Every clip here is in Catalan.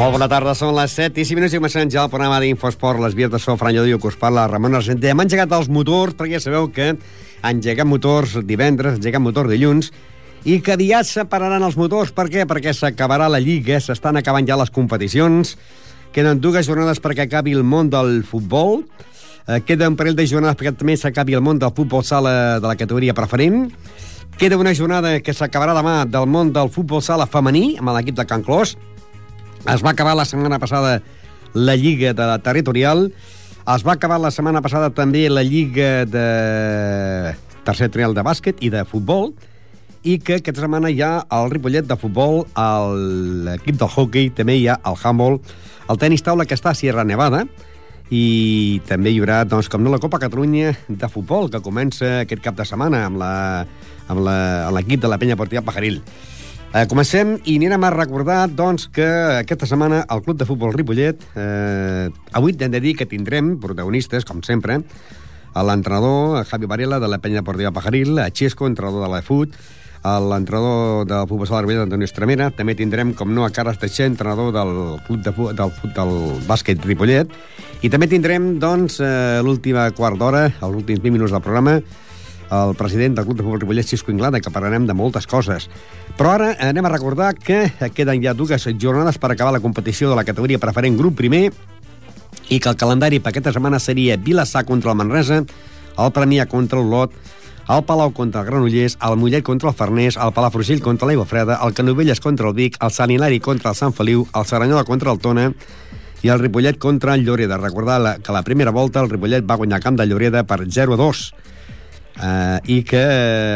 Molt bona tarda, són les 7 i 5 minuts i començant ja el programa d'Infosport, les vies de so, Fran Lladó i us parla Ramon Argenter. Hem engegat els motors, perquè ja sabeu que engeguem motors divendres, engeguem motor dilluns, i que aviat separaran els motors. Per què? Perquè s'acabarà la Lliga, s'estan acabant ja les competicions, queden dues jornades perquè acabi el món del futbol, eh, queda un parell de jornades perquè també s'acabi el món del futbol sala de la categoria preferent, queda una jornada que s'acabarà demà del món del futbol sala femení, amb l'equip de Can Clos, es va acabar la setmana passada la Lliga de la Territorial. Es va acabar la setmana passada també la Lliga de tercer trial de bàsquet i de futbol i que aquesta setmana hi ha el Ripollet de futbol, l'equip del hockey, també hi ha el handball, el tenis taula que està a Sierra Nevada, i també hi haurà, doncs, com no, la Copa Catalunya de futbol, que comença aquest cap de setmana amb l'equip la, amb l'equip de la Penya Portiva Pajaril. Eh, comencem i anirem a recordar doncs, que aquesta setmana el Club de Futbol Ripollet eh, avui hem de dir que tindrem protagonistes, com sempre, a l'entrenador Javi Varela de la Penya Deportiva Pajaril, a Xesco, entrenador de la FUT, l'entrenador del futbol sala Ripollet, Antonio Estremera, també tindrem, com no, a Carles Teixer, entrenador del club de, del, del bàsquet Ripollet, i també tindrem, doncs, eh, l'última quart d'hora, els últims 20 minuts del programa, el president del Club de Futbol Ripollet, Xisco Inglada, que parlarem de moltes coses. Però ara anem a recordar que queden ja dues jornades per acabar la competició de la categoria preferent grup primer i que el calendari per aquesta setmana seria Vilassar contra el Manresa, el Premià contra l'Olot, el Palau contra el Granollers, el Mollet contra el Farners, el Palafrugell contra l'Aigua Freda, el Canovelles contra el Vic, el Sant Hilari contra el Sant Feliu, el Saranyola contra el Tona i el Ripollet contra el Lloreda. Recordar que la primera volta el Ripollet va guanyar camp de Lloreda per 0 a 2 eh, i que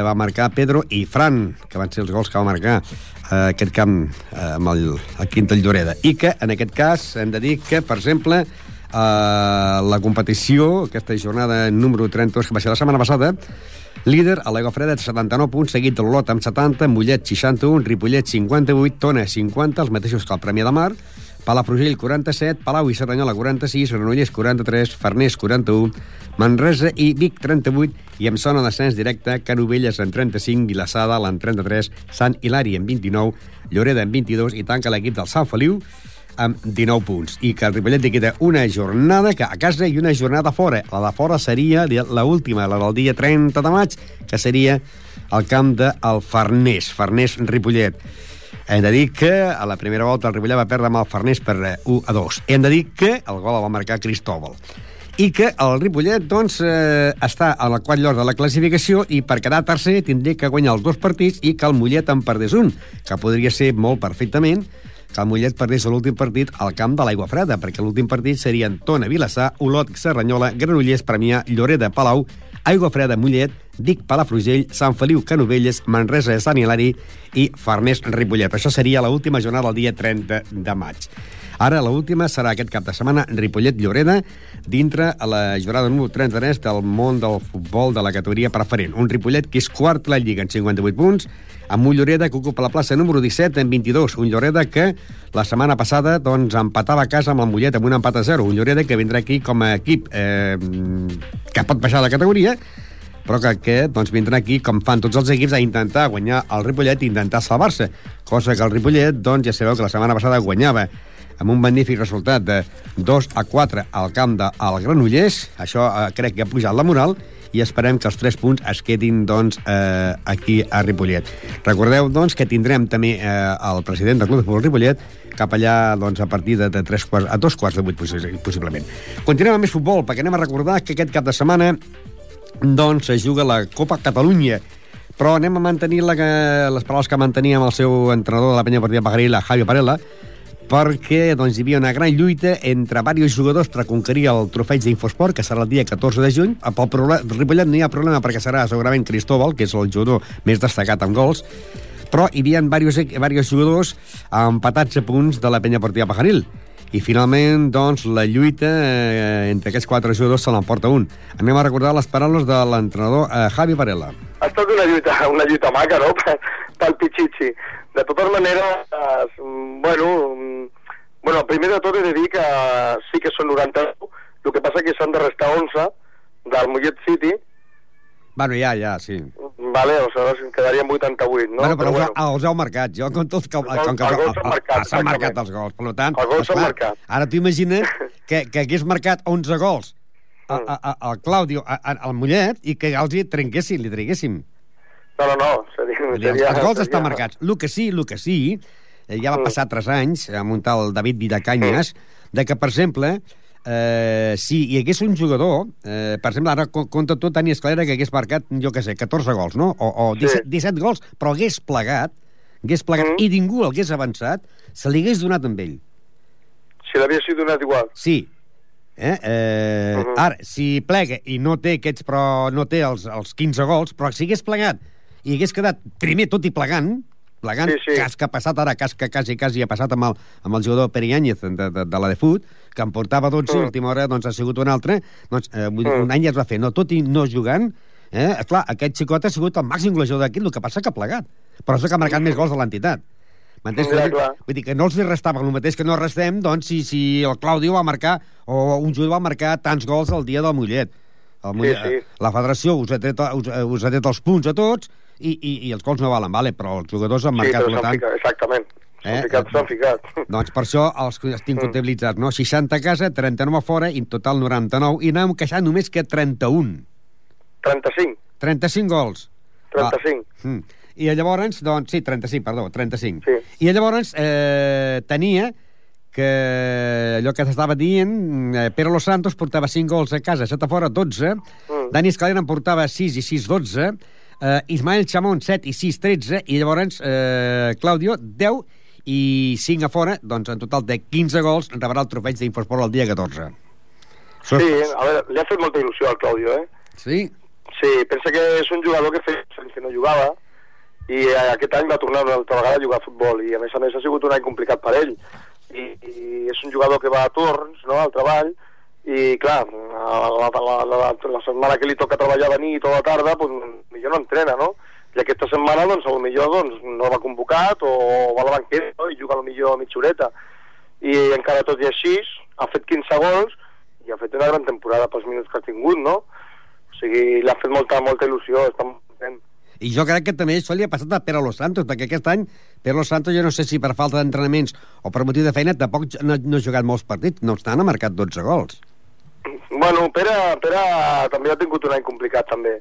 va marcar Pedro i Fran, que van ser els gols que va marcar eh, aquest camp eh, amb el, el Quintal Lloreda. I que, en aquest cas, hem de dir que, per exemple, eh, la competició, aquesta jornada número 32, que va ser la setmana passada, líder a l'Aigua Freda, 79 punts, seguit de l'Olot amb 70, Mollet 61, Ripollet 58, Tona 50, els mateixos que el Premi de Mar, Palafrugell 47, Palau i Cerdanyola 46, Granollers 43, Farners 41, Manresa i Vic 38 i amb zona d'ascens directe Canovelles en 35, Vilassada en 33, Sant Hilari en 29, Lloreda en 22 i tanca l'equip del Sant Feliu amb 19 punts. I que el Ripollet li queda una jornada que a casa i una jornada fora. La de fora seria l'última, la del dia 30 de maig, que seria el camp del Farners, Farners-Ripollet. Hem de dir que a la primera volta el Ripollet va perdre amb el Farners per 1 eh, a 2. Hem de dir que el gol el va marcar Cristóbal i que el Ripollet doncs, eh, està a la quart lloc de la classificació i per quedar tercer tindria que guanyar els dos partits i que el Mollet en perdés un, que podria ser molt perfectament que el Mollet perdés l'últim partit al camp de l'Aigua Freda, perquè l'últim partit serien Tona, Vilassar, Olot, Serranyola, Granollers, Premià, Lloreda, Palau, Aigua Freda, Mollet, Vic, Palafrugell, Sant Feliu, Canovelles, Manresa, Sant Hilari i Farners, Ripollet. Això seria l'última jornada el dia 30 de maig. Ara, l'última serà aquest cap de setmana Ripollet-Lloreda, dintre a la jornada número 33 del món del futbol de la categoria preferent. Un Ripollet que és quart la Lliga en 58 punts, amb un Lloreda que ocupa la plaça número 17 en 22. Un Lloreda que la setmana passada doncs, empatava a casa amb el Mollet amb un empat a 0. Un Lloreda que vindrà aquí com a equip eh, que pot baixar la categoria, però que, que doncs, vindrà aquí, com fan tots els equips, a intentar guanyar el Ripollet i intentar salvar-se. Cosa que el Ripollet, doncs, ja sabeu que la setmana passada guanyava amb un magnífic resultat de 2 a 4 al camp del Granollers. Això eh, crec que ha pujat la moral i esperem que els 3 punts es quedin doncs, eh, aquí a Ripollet. Recordeu doncs, que tindrem també eh, el president del Club de Futbol Ripollet cap allà doncs, a partir de, de 3 quarts, a dos quarts de 8 possiblement. Continuem amb més futbol, perquè anem a recordar que aquest cap de setmana doncs, es juga la Copa Catalunya però anem a mantenir la, les paraules que manteníem el seu entrenador de la penya partida Pagarilla, Javi Parella, perquè doncs, hi havia una gran lluita entre diversos jugadors per conquerir el trofeig d'Infosport, que serà el dia 14 de juny. Pel Ripollet no hi ha problema perquè serà segurament Cristóbal, que és el jugador més destacat en gols, però hi havia diversos, diversos jugadors empatats a punts de la penya partida Pajaril. I finalment, doncs, la lluita eh, entre aquests quatre jugadors se l'emporta un. Anem a recordar les paraules de l'entrenador eh, Javi Varela. Ha estat una lluita, una lluita maca, no?, pel Pichichi. De totes maneres, eh, bueno, bueno, primer de tot he de dir que sí que són 90, el que passa que s'han de restar 11 del Mollet City. Bueno, ja, ja, sí. Vale, o sigui, quedarien 88, no? Bueno, però, però bueno, els heu marcat, jo com tots... Com, els, com que, els gols marcat, S'han marcat els gols, per tant... Els gols s'han marcat. Ara t'ho imagines que, que hagués marcat 11 gols a, a, a, al Claudio, a, a, al Mollet, i que els hi trenquessin, li traguéssim. No, no, no. Seria, seria, els, els gols seria... estan marcats. El que sí, el que sí, eh, ja va mm. passar 3 anys, amb un tal David Vidacanyes, mm. de que, per exemple, eh, si hi hagués un jugador, eh, per exemple, ara compta tot Dani Escalera que hagués marcat, jo què sé, 14 gols, no? O, o 17, sí. 17 gols, però hagués plegat, hagués plegat, mm. i ningú l'hagués avançat, se li hagués donat amb ell. Si l'hagués donat igual. Sí. Eh? Eh, uh -huh. Ara, si plega i no té aquests, però no té els, els 15 gols, però si hagués plegat i hagués quedat primer tot i plegant, plegant, sí, sí. cas que ha passat ara, cas que quasi, quasi ha passat amb el, amb el jugador Pere Iáñez de, de, de la de fut, que en portava 12 mm. i l'última hora doncs, ha sigut un altre, doncs, eh, vull dir, mm. un any ja es va fer, no, tot i no jugant, eh, clar, aquest xicot ha sigut el màxim golejador d'aquí, el que passa que ha plegat, però és que ha marcat mm. més gols de l'entitat. M'entens? Ja, vull dir que no els li restava el mateix que no restem, doncs, si, si el Claudio va marcar, o un jugador va marcar tants gols el dia del Mollet. El Mollet sí, sí. La federació us ha, tret, us, us ha tret els punts a tots i, i, i els gols no valen, vale? però els jugadors han marcat... Sí, tant... Ficat, exactament. S'han eh? ficat, s'han ficat. Doncs per això els tinc mm. comptabilitzats, no? 60 a casa, 39 a fora, i en total 99, i anàvem queixant només que 31. 35. 35 gols. 35. Ah. Mm. I llavors, doncs, sí, 35, perdó, 35. Sí. I llavors eh, tenia que allò que t'estava dient, eh, Pere Los Santos portava 5 gols a casa, 7 a fora, 12, mm. Dani Escalera en portava 6 i 6, 12, eh, Ismael Chamón 7 i 6, 13, i llavors eh, Claudio 10 i 5 a fora, doncs en total de 15 gols rebrà el trofeig d'Infosport el dia 14. Sí, a veure, li ha fet molta il·lusió al Claudio, eh? Sí? Sí, pensa que és un jugador que feia que no jugava i aquest any va tornar una altra vegada a jugar a futbol i a més a més ha sigut un any complicat per ell i, i és un jugador que va a torns no, al treball i clar, la, la, la, la, setmana que li toca treballar de nit o de tarda, pues, millor no entrena, no? i aquesta setmana doncs, millor doncs, no va convocat o va a la banqueta no? i juga millor a mitja horeta i encara tot i així ha fet 15 gols i ha fet una gran temporada pels minuts que ha tingut no? o sigui, l'ha fet molta, molta il·lusió està molt content i jo crec que també això li ha passat a Pere Los Santos, perquè aquest any Pere Los Santos, jo no sé si per falta d'entrenaments o per motiu de feina, tampoc no, no ha jugat molts partits, no obstant ha marcat 12 gols. Bueno, Pere, Pere també ha tingut un any complicat, també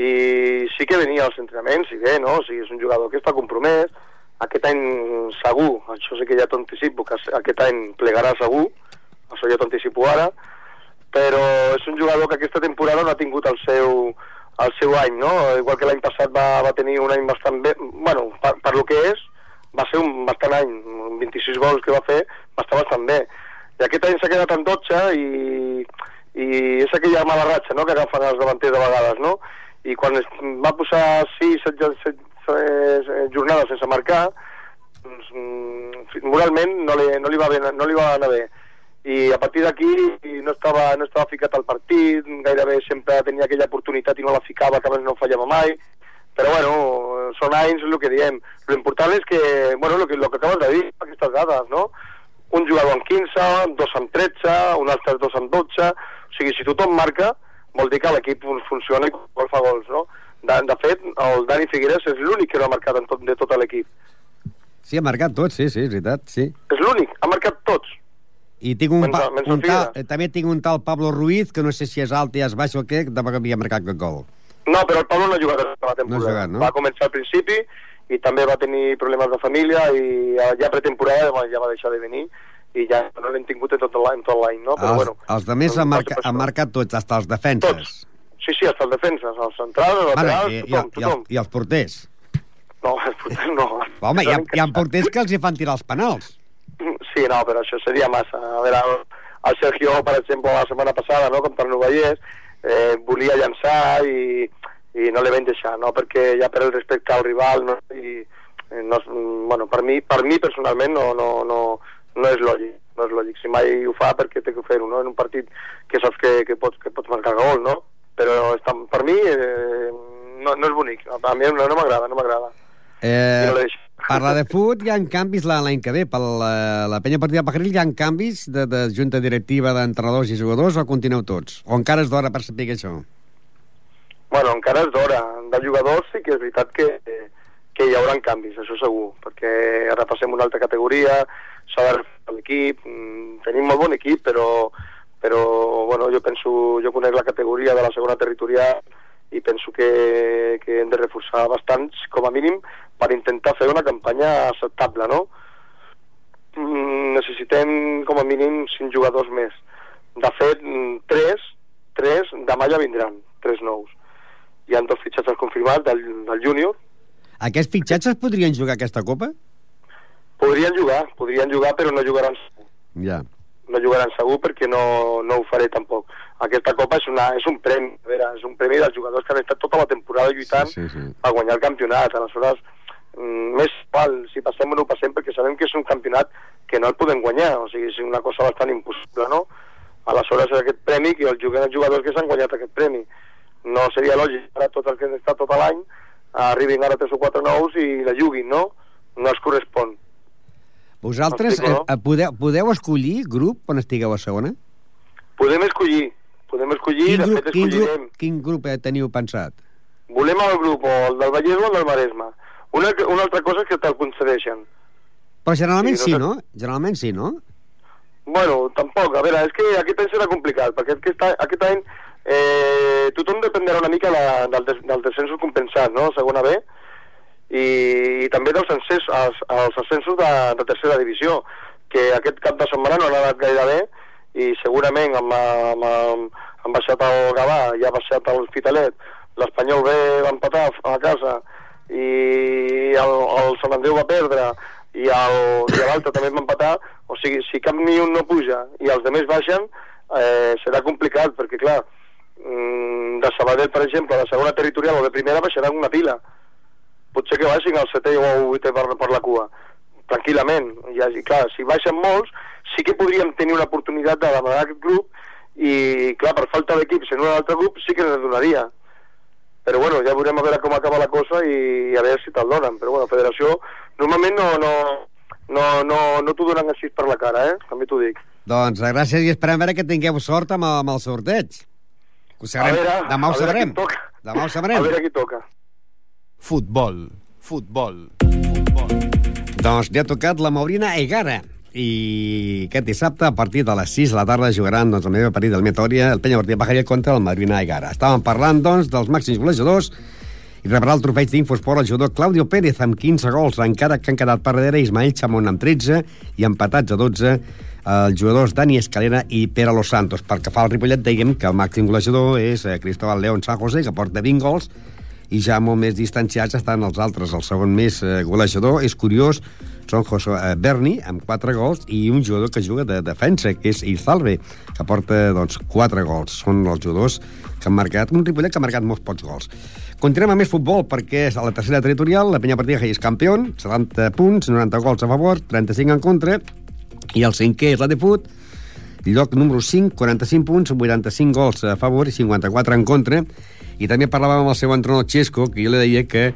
i sí que venia als entrenaments i bé, no? O sigui, és un jugador que està compromès aquest any segur, això sí que ja t'anticipo que aquest any plegarà segur això ja t'anticipo ara però és un jugador que aquesta temporada no ha tingut el seu, el seu any, no? Igual que l'any passat va, va tenir un any bastant bé, bueno, per, per lo que és, va ser un bastant any, 26 gols que va fer, va estar bastant bé. I aquest any s'ha quedat en 12 i, i és aquella mala ratxa, no?, que agafen els davanters de vegades, no? i quan es va posar 6, 7, 7, 7 jornades sense marcar, doncs, mm, moralment no li, no, li va bé, no li va anar bé. I a partir d'aquí no, estava, no estava ficat al partit, gairebé sempre tenia aquella oportunitat i no la ficava, que abans no fallava mai, però bueno, són anys el que diem. L'important és que, bueno, el que, lo que acabes de dir, aquestes dades, no? Un jugador amb 15, dos amb 13, un altre dos amb 12, o sigui, si tothom marca, vol dir que l'equip funciona i vol fa gols, no? De, de fet, el Dani Figueres és l'únic que no ha marcat en tot, de tot l'equip. Sí, ha marcat tots, sí, sí, és veritat, sí. És l'únic, ha marcat tots. I tinc un, menys, menys un tal, eh, també tinc un tal Pablo Ruiz, que no sé si és alt i és baix o què, que tampoc havia marcat cap gol. No, però el Pablo no ha jugat tota la temporada. No ha jugat, no? Va començar al principi i també va tenir problemes de família i ja pretemporada ja va deixar de venir i ja no l'hem tingut en tot l'any, tot l'any, no? Però, els, bueno, els de més han, marca, han marcat tots, hasta els defenses. Tots. Sí, sí, hasta els defenses, els centrals, els laterals, i, tothom, i, tothom. I, els, I els porters? No, els porters no. Home, hi ha, hi ha porters que els hi fan tirar els penals. Sí, no, però això seria massa. A veure, el, el Sergio, per exemple, la setmana passada, no, contra el Novellers, eh, volia llançar i, i no li vam deixar, no? perquè ja per el respecte al rival no? i eh, no, bueno, per, mi, per mi personalment no, no, no, no és lògic no és lògic, si mai ho fa perquè té que fer-ho no? en un partit que saps que, que, pots, que pots marcar gol no? però està, per mi eh, no, no és bonic a mi no, no m'agrada no m'agrada Eh, no parla de fut, hi ha canvis l'any que ve. Per la, la penya partida Pajaril hi ha canvis de, de junta directiva d'entrenadors i jugadors o continueu tots? O encara és d'hora per saber això? Bueno, encara és d'hora. De jugadors sí que és veritat que, que hi haurà canvis, això segur, perquè ara passem una altra categoria, s'ha de l'equip, mm, tenim molt bon equip, però, però bueno, jo penso, jo conec la categoria de la segona territorial i penso que, que hem de reforçar bastants, com a mínim, per intentar fer una campanya acceptable, no? Mm, necessitem com a mínim 5 jugadors més. De fet, 3, 3 demà ja vindran, 3 nous hi ha dos fitxatges confirmats del, del júnior. Aquests fitxatges podrien jugar aquesta Copa? Podrien jugar, podrien jugar, però no jugaran segur. Ja. No jugaran segur perquè no, no ho faré tampoc. Aquesta Copa és, una, és un premi, a veure, és un premi dels jugadors que han estat tota la temporada lluitant sí, sí, sí. a guanyar el campionat. Aleshores, mm, més val si passem o no passem perquè sabem que és un campionat que no el podem guanyar, o sigui, és una cosa bastant impossible, no? Aleshores, aquest premi, que el juguen els jugadors que s'han guanyat aquest premi no seria lògic ara tot el que han estat tot l'any arribin ara tres o quatre nous i la juguin, no? No es correspon. Vosaltres no? eh, podeu, podeu escollir grup on estigueu a segona? Podem escollir, podem escollir, quin de grup, fet quin grup, quin grup eh, teniu pensat? Volem el grup o el del Vallès o el del Maresme. Una, una altra cosa és que te'l concedeixen. Però generalment sí, no, sí, no? Generalment sí, no? Bueno, tampoc. A veure, és que aquest any serà complicat, perquè aquest, aquest any eh, tothom dependrà una mica la, del, des, del descensos compensat, no?, segona B, i, i també dels ascensos, els, els ascensos de, de tercera divisió, que aquest cap de setmana no han anat gaire bé, i segurament amb, amb, amb, han baixat el Gavà, ja ha baixat el Fitalet, l'Espanyol va empatar a casa, i el, el Sant Andreu va perdre, i l'altre també va empatar, o sigui, si cap ni un no puja i els demés baixen, eh, serà complicat, perquè clar, de Sabadell, per exemple, de segona territorial o de primera baixaran una pila. Potser que baixin al setè o al vuitè per, per la cua, tranquil·lament. I, I clar, si baixen molts, sí que podríem tenir una oportunitat de demanar aquest grup i, clar, per falta d'equips en un altre grup sí que ens donaria. Però bueno, ja veurem a veure com acaba la cosa i, a veure si te'l donen. Però bueno, Federació normalment no, no, no, no, no t'ho donen així per la cara, eh? També t'ho dic. Doncs gràcies i esperem veure que tingueu sort amb, amb el sorteig. Ho sabrem. Veure, Demà ho sabrem. Demà ho sabrem. A veure qui toca. Futbol. Futbol. Futbol. Doncs li ha tocat la Maurina Egara i aquest dissabte, a partir de les 6 de la tarda, jugaran doncs, el meu partit del Metòria, el Penya Martí Pajaria contra el Marina Egara. Estàvem parlant, doncs, dels màxims golejadors i rebrà el trofeig d'Infosport el jugador Claudio Pérez amb 15 gols, encara que han quedat per darrere Ismael Chamon amb 13 i empatats a 12 els jugadors Dani Escalera i Pere Los Santos. Pel que fa al Ripollet, dèiem que el màxim golejador és eh, Cristóbal León San José, que porta 20 gols, i ja molt més distanciats estan els altres. El segon més eh, golejador és curiós, són José eh, Berni, amb 4 gols, i un jugador que juga de defensa, que és Izalbe, que porta doncs, 4 gols. Són els jugadors que han marcat, un Ripollet que ha marcat molts pocs gols. Continuem amb més futbol, perquè és a la tercera territorial, la Penya Partida és campió, 70 punts, 90 gols a favor, 35 en contra, i el cinquè és la de Fut, lloc número 5, 45 punts, 85 gols a favor i 54 en contra. I també parlàvem amb el seu entrenador Xesco, que jo li deia que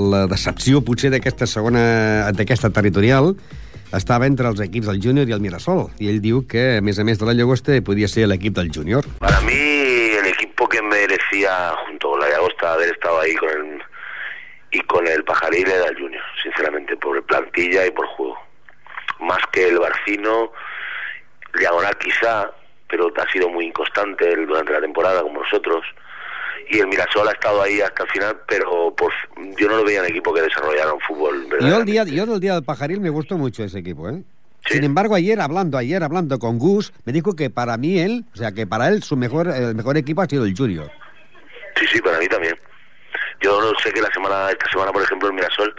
la decepció potser d'aquesta segona, d'aquesta territorial, estava entre els equips del júnior i el Mirasol. I ell diu que, a més a més de la Llagosta, podia ser l'equip del júnior. Para mí, el equipo que merecía, junto con la Llagosta, haber estado ahí con el, y con el Pajaril era el junior, sinceramente, por plantilla y por juego. Más que el Barcino, Diagonal quizá, pero ha sido muy inconstante durante la temporada como nosotros. Y el Mirasol ha estado ahí hasta el final, pero por, yo no lo veía en equipo que desarrollara un fútbol. Yo el día, yo del día del Pajaril me gustó mucho ese equipo, ¿eh? ¿Sí? Sin embargo, ayer hablando, ayer hablando con Gus, me dijo que para mí él, o sea, que para él su mejor, el mejor equipo ha sido el Junior. Sí, sí, para mí también. Yo no sé que la semana, esta semana, por ejemplo, el Mirasol,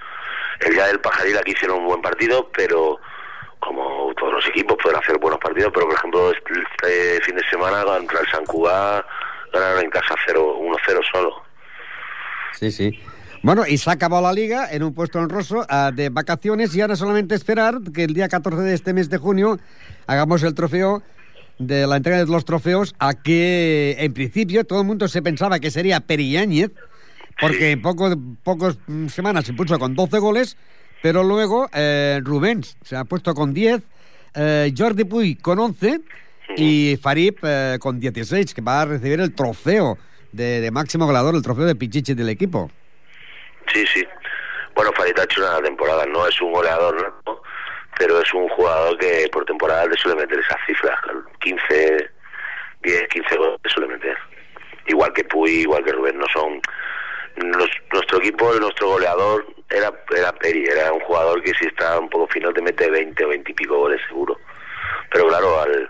el día del Pajaril aquí hicieron un buen partido, pero como todos buenos equipos, pueden hacer buenos partidos, pero por ejemplo este, fin de semana contra el San ganaron en casa 0 1-0 solo. Sí, sí. Bueno, y se acabó la liga en un puesto honroso uh, de vacaciones y ahora solamente esperar que el día 14 de este mes de junio hagamos el trofeo de la entrega de los trofeos a que en principio todo el mundo se pensaba que sería Perillánez porque Sí. en poco, pocos mm, semanas se puso con 12 goles, pero luego eh, Rubens se ha puesto con 10, eh, Jordi Puy con 11 y Farib eh, con 16, que va a recibir el trofeo de, de máximo goleador, el trofeo de Pichichi del equipo. Sí, sí. Bueno, Farid ha hecho una temporada, no es un goleador, ¿no? pero es un jugador que por temporada le suele meter esas cifras, 15, 10, 15 goles le suele meter. Igual que Puy, igual que Rubén, no son... nuestro equipo, nuestro goleador era, era Peri, era un jugador que si está un poco fino te mete 20 o 20 y pico goles seguro. Pero claro, al,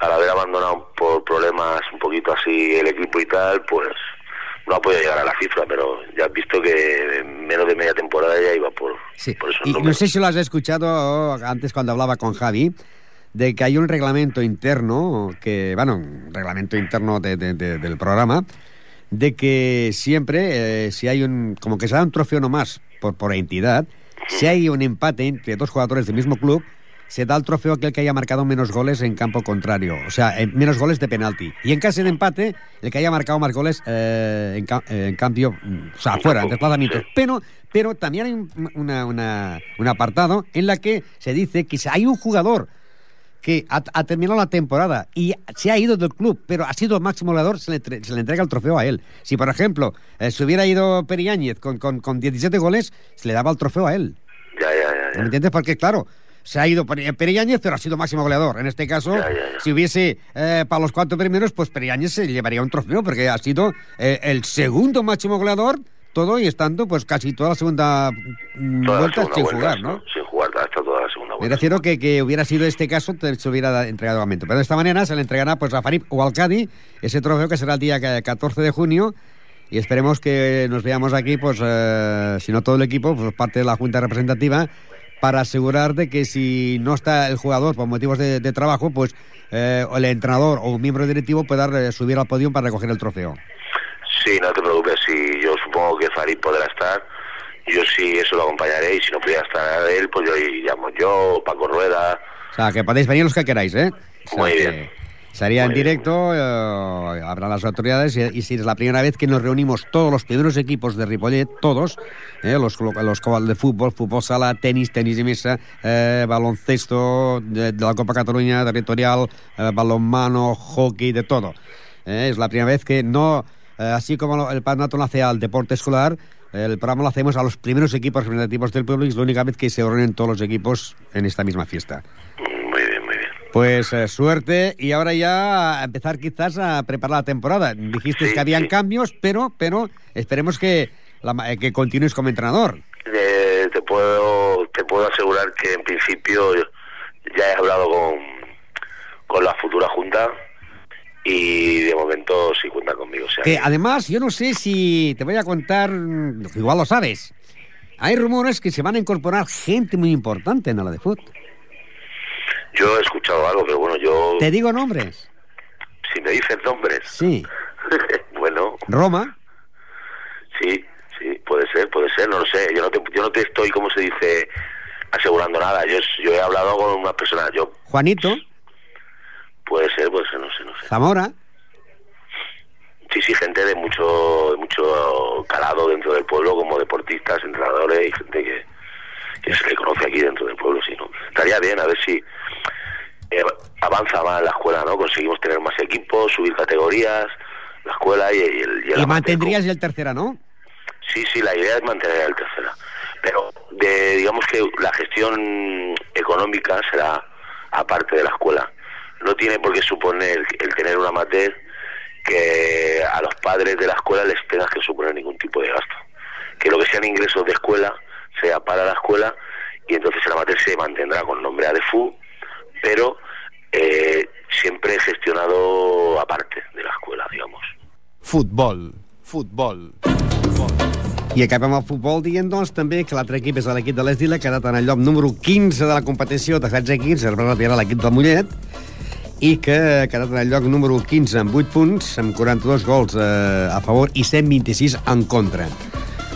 al haber abandonado por problemas un poquito así el equipo y tal, pues no ha podido llegar a la cifra, pero ya has visto que en menos de media temporada ya iba por, Sí. por esos Y no sé si lo has escuchado antes cuando hablaba con Javi, de que hay un reglamento interno, que, bueno, un reglamento interno de- de- de- del programa, de que siempre, eh, si hay un, como que se da un trofeo nomás por, por entidad, si hay un empate entre dos jugadores del mismo club, se da el trofeo a aquel que haya marcado menos goles en campo contrario, o sea, en- menos goles de penalti. Y en caso de empate, el que haya marcado más goles eh, en, ca- eh, en cambio, mm, o sea, fuera, en sí. Pero, pero también hay un, una- una- un apartado en la que se dice que si hay un jugador que ha, ha terminado la temporada y se ha ido del club, pero ha sido el máximo goleador, se le, entre- se le entrega el trofeo a él. Si, por ejemplo, eh, se hubiera ido Periáñez con, con, con 17 goles, se le daba el trofeo a él. Ya, ya, ya, ya. ¿Me entiendes? Porque, claro, se ha ido Peri- Periáñez, pero ha sido máximo goleador. En este caso, Ya, ya, ya. si hubiese eh, para los cuatro primeros, pues Periáñez se llevaría un trofeo, porque ha sido eh, el segundo máximo goleador, todo y estando pues casi toda la segunda mm, la vuelta segunda sin vuelta, jugar, ¿no? Sin jugar hasta toda segunda Me refiero que, que hubiera sido este caso, se hubiera entregado aumento. Pero de esta manera se le entregará pues, a Farib o al Cádiz ese trofeo que será el día que- 14 de junio. Y esperemos que nos veamos aquí, pues, eh, si no todo el equipo, pues parte de la Junta Representativa, para asegurar de que si no está el jugador por motivos de, de trabajo, pues eh, el entrenador o un miembro directivo pueda eh, subir al podio para recoger el trofeo. Sí, no te preocupes, si yo supongo que Farid podrá estar, yo sí eso lo acompañaré y si no pudiera estar él, pues yo llamo yo, Paco Rueda, O sea, que podéis venir los que queráis, ¿eh? O sea, Muy que bien. Sería en directo, eh, habrá las autoridades y, y si es la primera vez que nos reunimos todos los primeros equipos de Ripollet, todos, eh, los, los de fútbol, fútbol sala, tenis, tenis de mesa, eh, baloncesto de, de la Copa Cataluña territorial, eh, balonmano, hockey, de todo. Eh, es la primera vez que no, eh, así como el patronato lo hace al deporte escolar, el programa lo hacemos a los primeros equipos representativos del pueblo y es la única vez que se reúnen todos los equipos en esta misma fiesta. Muy bien, muy bien. Pues eh, suerte y ahora ya a empezar quizás a preparar la temporada. Dijiste Sí, que habían sí. cambios, pero pero esperemos que la eh, que continúes como entrenador. Eh, te puedo te puedo asegurar que en principio ya he hablado con, con la futura junta y de momento sí cuenta conmigo. O sea, Que además yo no sé si te voy a contar, igual lo sabes. Hay rumores que se van a incorporar gente muy importante en la de fútbol. yo he escuchado algo, pero bueno, yo Te digo nombres. si me dices nombres, Sí. bueno, Roma, sí, sí, puede ser, puede ser, no lo sé. Yo no te, yo no te estoy, como se dice, asegurando nada. Yo, yo he hablado con unas personas, yo Juanito, puede ser, puede ser, no sé, no sé. Zamora, Sí, sí, gente de mucho, de mucho calado dentro del pueblo, como deportistas, entrenadores y gente que, que se le conoce aquí dentro del pueblo, sí, ¿no? Estaría bien, a ver si eh, avanza más la escuela, ¿no? Conseguimos tener más equipos, subir categorías, la escuela y, y el... el y mantendrías el tercera, ¿no? Sí, sí, la idea es mantener el tercera. Pero de, digamos que la gestión económica será aparte de la escuela. No tiene por qué suponer el tener un amateur que a los padres de la escuela les tengas que suponer ningún tipo de gasto. Que lo que sean ingresos de escuela sea para la escuela y entonces el amateur se mantendrá con nombre ADFU, pero eh, siempre gestionado aparte de la escuela, digamos. Futbol, futbol. I acabem el futbol dient, doncs, també que l'altre equip és l'equip de l'Esdila, que ha quedat en el lloc número 15 de la competició de 16 equips, es va retirar l'equip del Mollet, i que ha quedat en el lloc número 15 amb 8 punts, amb 42 gols eh, a favor i 126 en contra.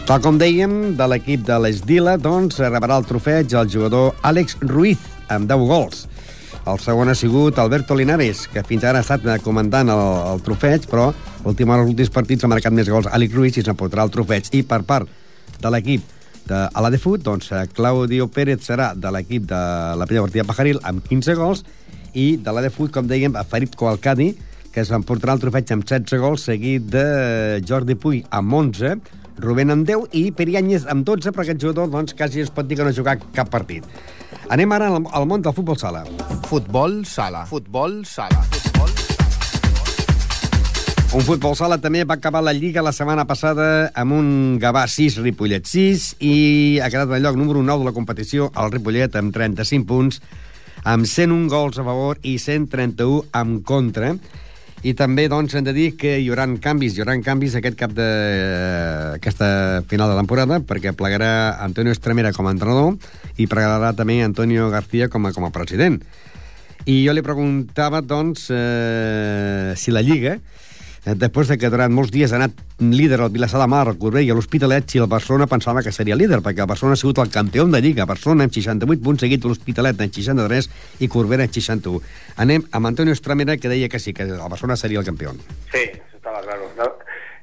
Tal com dèiem, de l'equip de l'Esdila, doncs, rebrà el trofeig el jugador Àlex Ruiz, amb 10 gols. El segon ha sigut Alberto Linares, que fins ara ha estat comandant el, el trofeig, però l'últim els últims partits ha marcat més gols Àlex Ruiz i s'emportarà el trofeig. I per part de l'equip de a la de fut, doncs Claudio Pérez serà de l'equip de la Pella Partida Pajaril amb 15 gols i de la de fut, com dèiem, a Farid Coalcadi, que es emportarà el trofeig amb 16 gols, seguit de Jordi Puy amb 11, Rubén amb 10 i Perianyes amb 12, però aquest jugador doncs, quasi es pot dir que no ha jugat cap partit. Anem ara al, al món del futbol sala. Futbol sala. Futbol sala. Futbol Un futbol sala també va acabar la Lliga la setmana passada amb un Gavà 6, Ripollet 6, i ha quedat en el lloc número 9 de la competició el Ripollet amb 35 punts, amb 101 gols a favor i 131 en contra. I també doncs, hem de dir que hi haurà canvis, hi haurà canvis aquest cap de eh, aquesta final de temporada, perquè plegarà Antonio Estremera com a entrenador i plegarà també Antonio García com a, com a president. I jo li preguntava, doncs, eh, si la Lliga, després de que durant molts dies ha anat líder el Vilassar de Mar, el Corbell i l'Hospitalet, si el Barcelona pensava que seria líder, perquè el Barcelona ha sigut el campió de Lliga. Barcelona amb 68 punts, seguit l'Hospitalet amb 63 i Corbera amb 61. Anem amb Antonio Estramera, que deia que sí, que el Barcelona seria el campió. Sí, eso estaba claro. ¿no?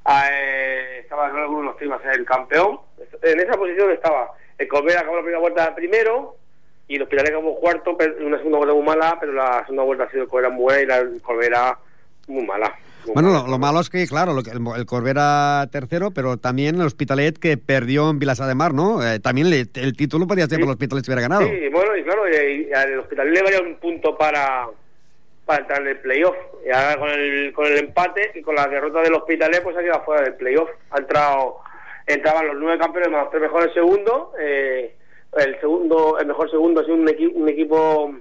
Ah, eh, estaba claro que uno de los a el campeón. En esa posición estaba el Colbert acabó la primera vuelta primero y los Pilares acabó cuarto, una segunda vuelta muy mala, pero la segunda vuelta ha sido el Colbert muy buena y la el Colbert muy mala. Bueno, lo, lo malo es que, claro, lo que- el, el Corbera tercero, pero también el Hospitalet que perdió en Vilassar de Mar, ¿no? Eh, también le- el título podría ser Sí. por el Hospitalet si hubiera ganado. Sí, bueno, y claro, y, y al Hospital le valía un punto para, para entrar en el playoff. Y ahora con el, con el empate y con la derrota del Hospitalet, pues ha quedado fuera del playoff. Ha entrado, entraban los nueve campeones más tres mejores segundos. eh, el segundo, el mejor segundo ha sido un, equi- un equipo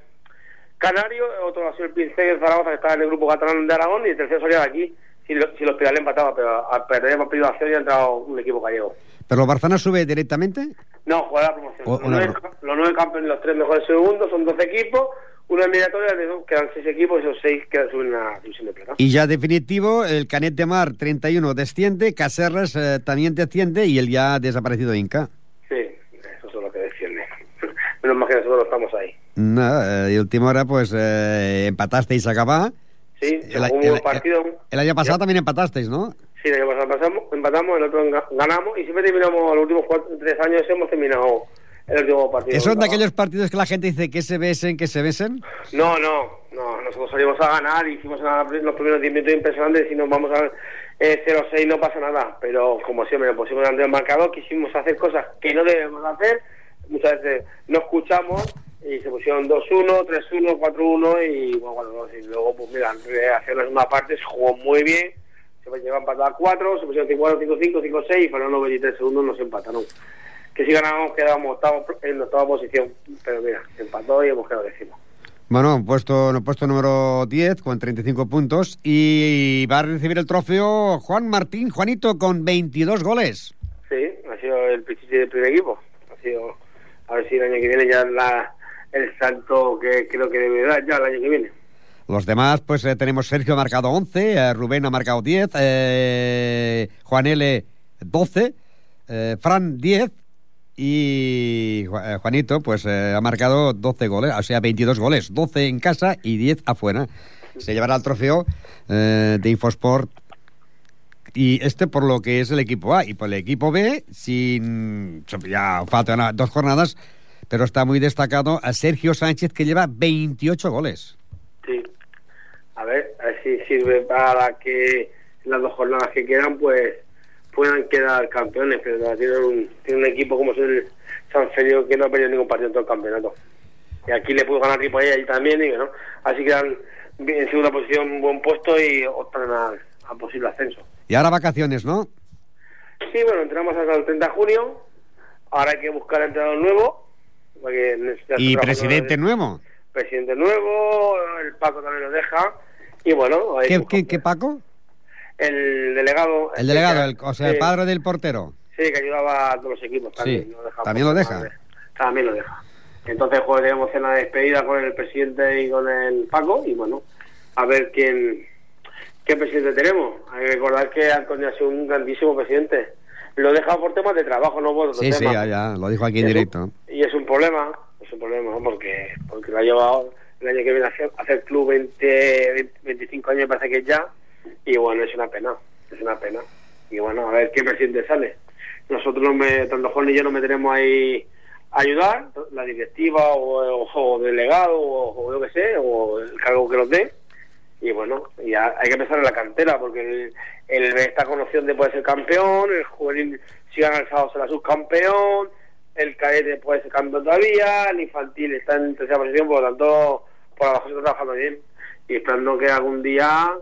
canario, otro ha sido el Pincel de Zaragoza, que estaba en el grupo catalán de Aragón, y el tercero salía de aquí. Si, lo- si el Hospitalet empataba, pero al perder hemos perdido acción y ha entrado un equipo gallego. ¿Pero el Barcelona sube directamente? No, juega la promoción. O- los, nueve, los campeones, los tres mejores segundos, son 12 equipos. Una eliminatoria, quedan seis equipos y esos seis quedan suben a la división de plata. Y ya definitivo, el Canet de Mar 31 desciende, Caserras eh, también desciende y el ya desaparecido Inca. Sí, eso es lo que defiende. Menos mal que nosotros no estamos ahí. Nada, eh, y última hora, pues eh, empatasteis a Gabá. Sí, El, partido. el año pasado también empatasteis, ¿no? Sí, el año pasado pasamos, empatamos, el otro ganamos y siempre terminamos, los últimos cuatro, tres años hemos terminado el último partido. ¿Esos de aquellos partidos que la gente dice que se besen, que se besen? No, no, no, nosotros salimos a ganar, hicimos una- los primeros 10 minutos impresionantes y nos vamos a eh, 0-6 no pasa nada, pero como siempre nos pusimos ante el marcador, quisimos hacer cosas que no debemos hacer, muchas veces no escuchamos y se pusieron 2-1, 3-1, 4-1 y bueno, bueno, y luego pues mira, hacer la segunda parte se jugó muy bien, se llevan empatadas 4, se pusieron 5-4, 5-5, 5-6 y fueron los 23 segundos nos empataron. Que si ganamos quedamos octavo, en octava posición, pero mira, se empató y hemos quedado décimo. Bueno, puesto, puesto número 10 con 35 puntos y va a recibir el trofeo Juan Martín, Juanito, con 22 goles. Sí, ha sido el pichichi del primer equipo. Ha sido, a ver si el año que viene ya la, el salto que creo que debe dar ya el año que viene. Los demás, pues eh, tenemos Sergio ha marcado 11, eh, Rubén ha marcado 10, eh, Juan L 12, eh, Fran 10 y Ju- Juanito pues ha marcado 12 goles, o sea, 22 goles, 12 en casa y 10 afuera. Se llevará el trofeo de Infosport y este por lo que es el equipo A y por el equipo B, sin ya faltan dos jornadas, pero está muy destacado a Sergio Sánchez que lleva 28 goles. Sí. A ver, a ver si sirve para que las dos jornadas que quedan, pues puedan quedar campeones. Pero no, tienen un, tienen un equipo como es el San Feliu que no ha perdido ningún partido en todo el campeonato. Y aquí le pudo ganar tipo ahí, ahí también, y ¿no? Así quedan en segunda posición, un buen puesto y optan a, a posible ascenso. Y ahora vacaciones, ¿no? Sí, bueno, entramos hasta el 30 de junio. Ahora hay que buscar entrenador nuevo. Porque necesita Y presidente nuevo. Presidente nuevo, el Paco también lo deja. Y bueno, ¿Qué, qué, qué Paco? el delegado... El delegado, el, o sea, el padre del portero. Sí, que ayudaba a todos los equipos también. Sí, no deja también lo deja. madre. También lo deja. Entonces, jueves tenemos cena de despedida con el presidente y con el Paco, y bueno, a ver quién qué presidente tenemos. Hay que recordar que Antonio ha sido un grandísimo presidente. Lo deja por temas de trabajo, no por Sí, sí, ya, ya, lo dijo aquí en directo. Y es un problema, es un problema, ¿no? porque, porque lo ha llevado el año que viene a hacer, a hacer club 20, 25 años, me parece que ya, y bueno, es una pena, es una pena. Y bueno, a ver qué presidente sale. Nosotros, no me, tanto Juan y yo, nos meteremos ahí a ayudar, la directiva o, o, o delegado o, o yo que sé, o el cargo que nos dé. Y bueno, ya hay que pensar en la cantera, porque el, el B está con opción de poder ser campeón, el juvenil, si gana el sábado, será subcampeón, el cadete puede ser campeón todavía, el infantil está en tercera posición, por lo tanto, por abajo se está trabajando bien. Y esperando que algún día